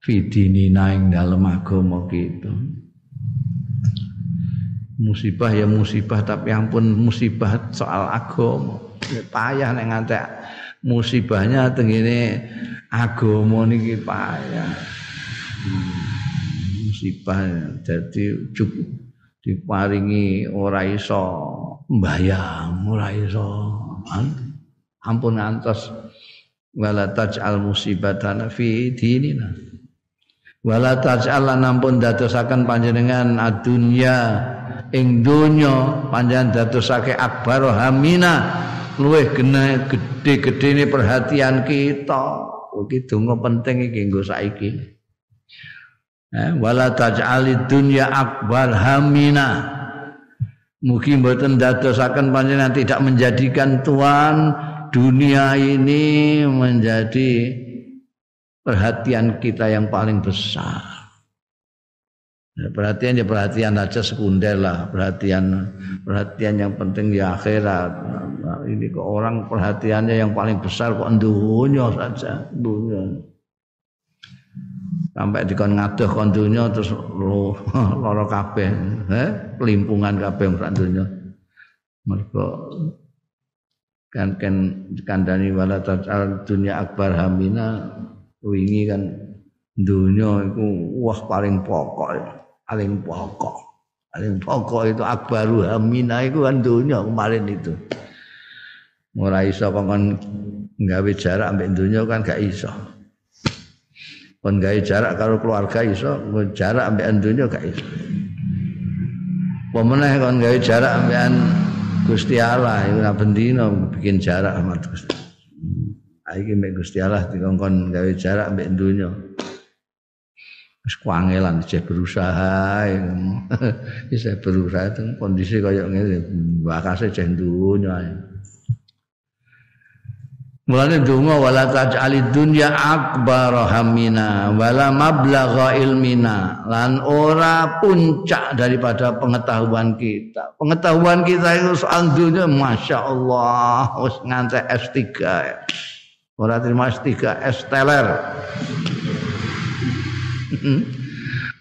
fidinina ing dalem agama kita. Musibah ya musibah tapi ampun musibah soal agama. Payah nek ngantek musibahnya tengene agama niki payah. Hmm, musibah jadi cukup diparingi ora iso mbayang ora iso ampun ngantos. Wala taj'al musibatana fi dinina. Wala taj'al nampun dadosaken panjenengan adunya. Ing donya panjenengan dadosake akbar hamina. Luwih gede gede-gedene perhatian kita. Iki donga penting iki nggo saiki. Eh, wala taj'al dunya akbar hamina. Mugi mboten dadosaken panjenengan tidak menjadikan tuan dunia ini menjadi perhatian kita yang paling besar. Ya, perhatian ya perhatian aja sekunder lah, perhatian perhatian yang penting ya akhirat. Nah, ini ke orang perhatiannya yang paling besar kok dunia saja, dunia. Sampai dikon ngaduh kon dunia terus loro kabeh, eh? pelimpungan kabeh sak dunia. Mergo kan kan kandani wala tajal dunia akbar hamina wingi kan dunia itu wah paling pokok paling pokok. Paling pokok itu akbaru hamina itu kan dunia kemarin itu. Mulai iso kan nggawe jarak ambek dunia kan gak iso. Kon gawe jarak karo keluarga iso jarak ambek dunia gak iso. Pemenang kon gawe jarak ambek Gusti Allah itu bendino bikin jarak sama Gusti Iki mek Gusti Allah dikongkon gawe jarak mbek donya. Wis kuangelan cek berusaha. Bisa berusaha itu kondisi kaya ngene bakase cek donya. Mulane donga wala taj'alid dunya akbar hamina wala mablagha ilmina lan ora puncak daripada pengetahuan kita. Pengetahuan kita itu soal dunia Masya Allah wis ngantek S3 ya. Ora terima S3 S teler.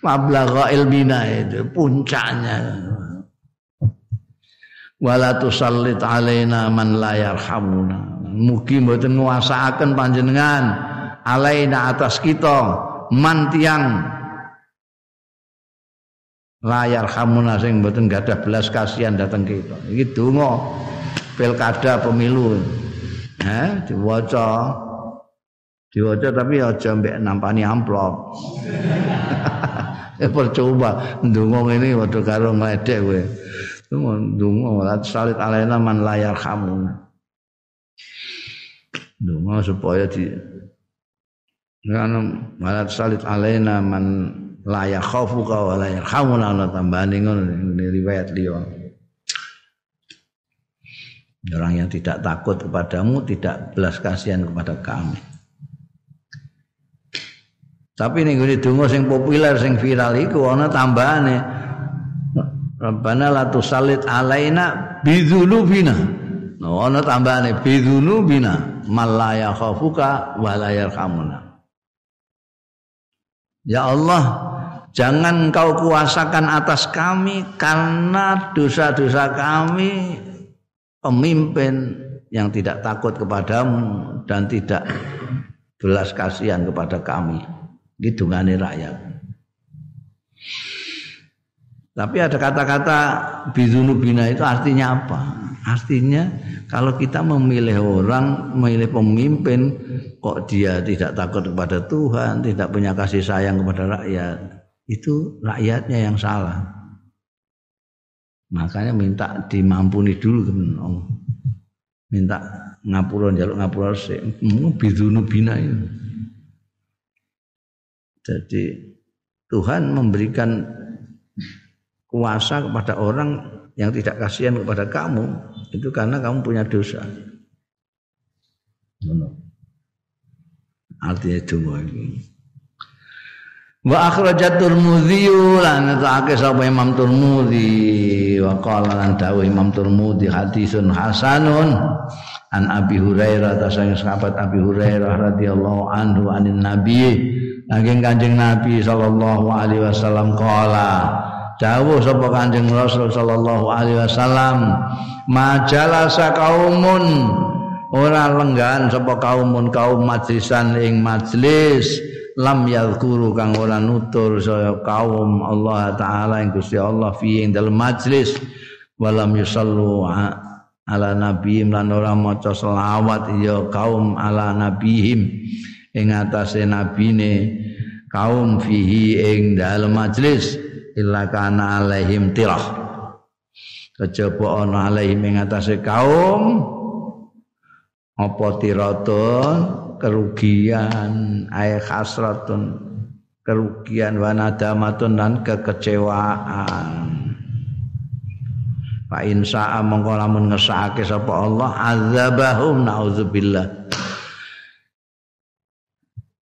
Mablagha ilmina itu puncaknya. Wala tusallit alaina man la yarhamuna. Mugi mboten nguasaaken panjenengan alaina atas kita man tiang layar hamuna sing mboten gadah belas kasihan datang kita. Iki donga pilkada pemilu. Eh, diwaca. Diwaca tapi aja mbek nampani amplop. percoba ndonga ngene padha karo ngledek kowe. Ndonga salit alaina man layar kamu. Ndonga supaya di Karena malat salit alaina man la yakhafuka wa la yarhamuna Allah tambahane ngono riwayat liya. Orang yang tidak takut kepadamu tidak belas kasihan kepada kami. Tapi nih gue donga sing populer sing viral iku ana tambahane. Rabbana la tusallit alaina bidzunubina. No, nah, ana tambahane bidzunubina mal khafuka wa la yarhamuna. Ya Allah, jangan kau kuasakan atas kami karena dosa-dosa kami pemimpin yang tidak takut kepadamu dan tidak belas kasihan kepada kami. Gidungane rakyat. Tapi ada kata-kata bina itu artinya apa? Artinya kalau kita memilih orang, memilih pemimpin kok dia tidak takut kepada Tuhan, tidak punya kasih sayang kepada rakyat. itu rakyatnya yang salah. Makanya minta dimampuni dulu teman Allah. Minta ngapura jaluk ngapura sik. Bidunu bina itu. Jadi Tuhan memberikan kuasa kepada orang yang tidak kasihan kepada kamu itu karena kamu punya dosa. Artinya itu ini. Wa akhrajat Tirmidzi lan ngetake sapa Imam Tirmidzi wa qala lan dawuh Imam Tirmidzi hadisun hasanun an Abi Hurairah tasang sahabat Abi Hurairah radhiyallahu anhu anin Nabi saking Kanjeng Nabi sallallahu alaihi wasallam qala dawuh sapa Kanjeng Rasul sallallahu alaihi wasallam majalasa kaumun. Ora lenggan sapa kaumun kaum majlisan ing majlis lam yadhkuru kang ora nutur saya kaum Allah taala ing Gusti Allah fi ing dalem majlis. Walam yusallu ala nabiyim lan ora maca selawat ya kaum ala nabihim ing atase nabine kaum fihi ing dalem majlis illa kana alaihim tirah kejaba ana alaihim ing kaum. Apa tiratun? Kerugian. Ay khasratun. Kerugian. Wa nadamatun dan kekecewaan. Fa in sa'a mongko lamun ngesake sapa Allah azabahum naudzubillah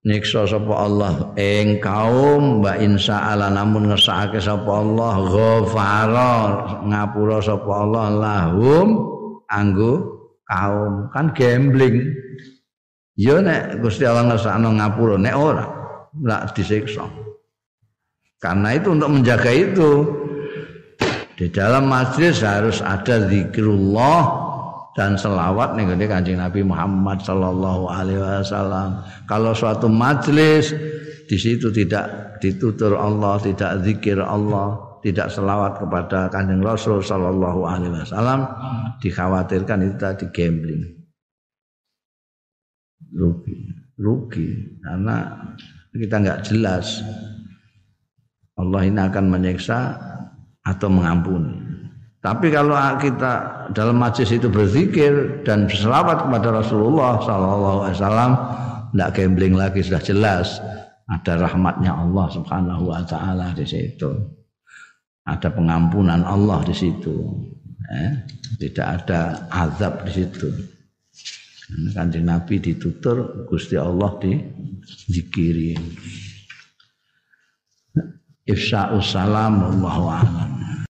Niksa sapa Allah? Ing kaum wa in sa'ala namun ngesake sapa Allah ghafara ngapura sapa Allah lahum anggo kaum. Kan gambling. Ya nek Gusti Allah ngersakno ngapura nek ora lak disiksa. Karena itu untuk menjaga itu di dalam masjid harus ada zikrullah dan selawat nih kancing Nabi Muhammad Sallallahu Alaihi Wasallam. Kalau suatu majlis di situ tidak ditutur Allah, tidak zikir Allah, tidak selawat kepada kanjeng Rasul Sallallahu Alaihi Wasallam, dikhawatirkan itu tadi gambling. Rugi rugi. Karena kita nggak jelas Allah ini akan menyiksa atau mengampuni tapi kalau kita dalam majlis itu berzikir dan berselawat kepada Rasulullah Sallallahu Alaihi Wasallam tidak gambling lagi sudah jelas ada rahmatnya Allah Subhanahu Wa Taala di situ ada pengampunan Allah di situ eh, tidak ada azab di situ Kanjeng Nabi ditutur, Gusti Allah dizikiri. Ifsa'us salam wallahu a'lam.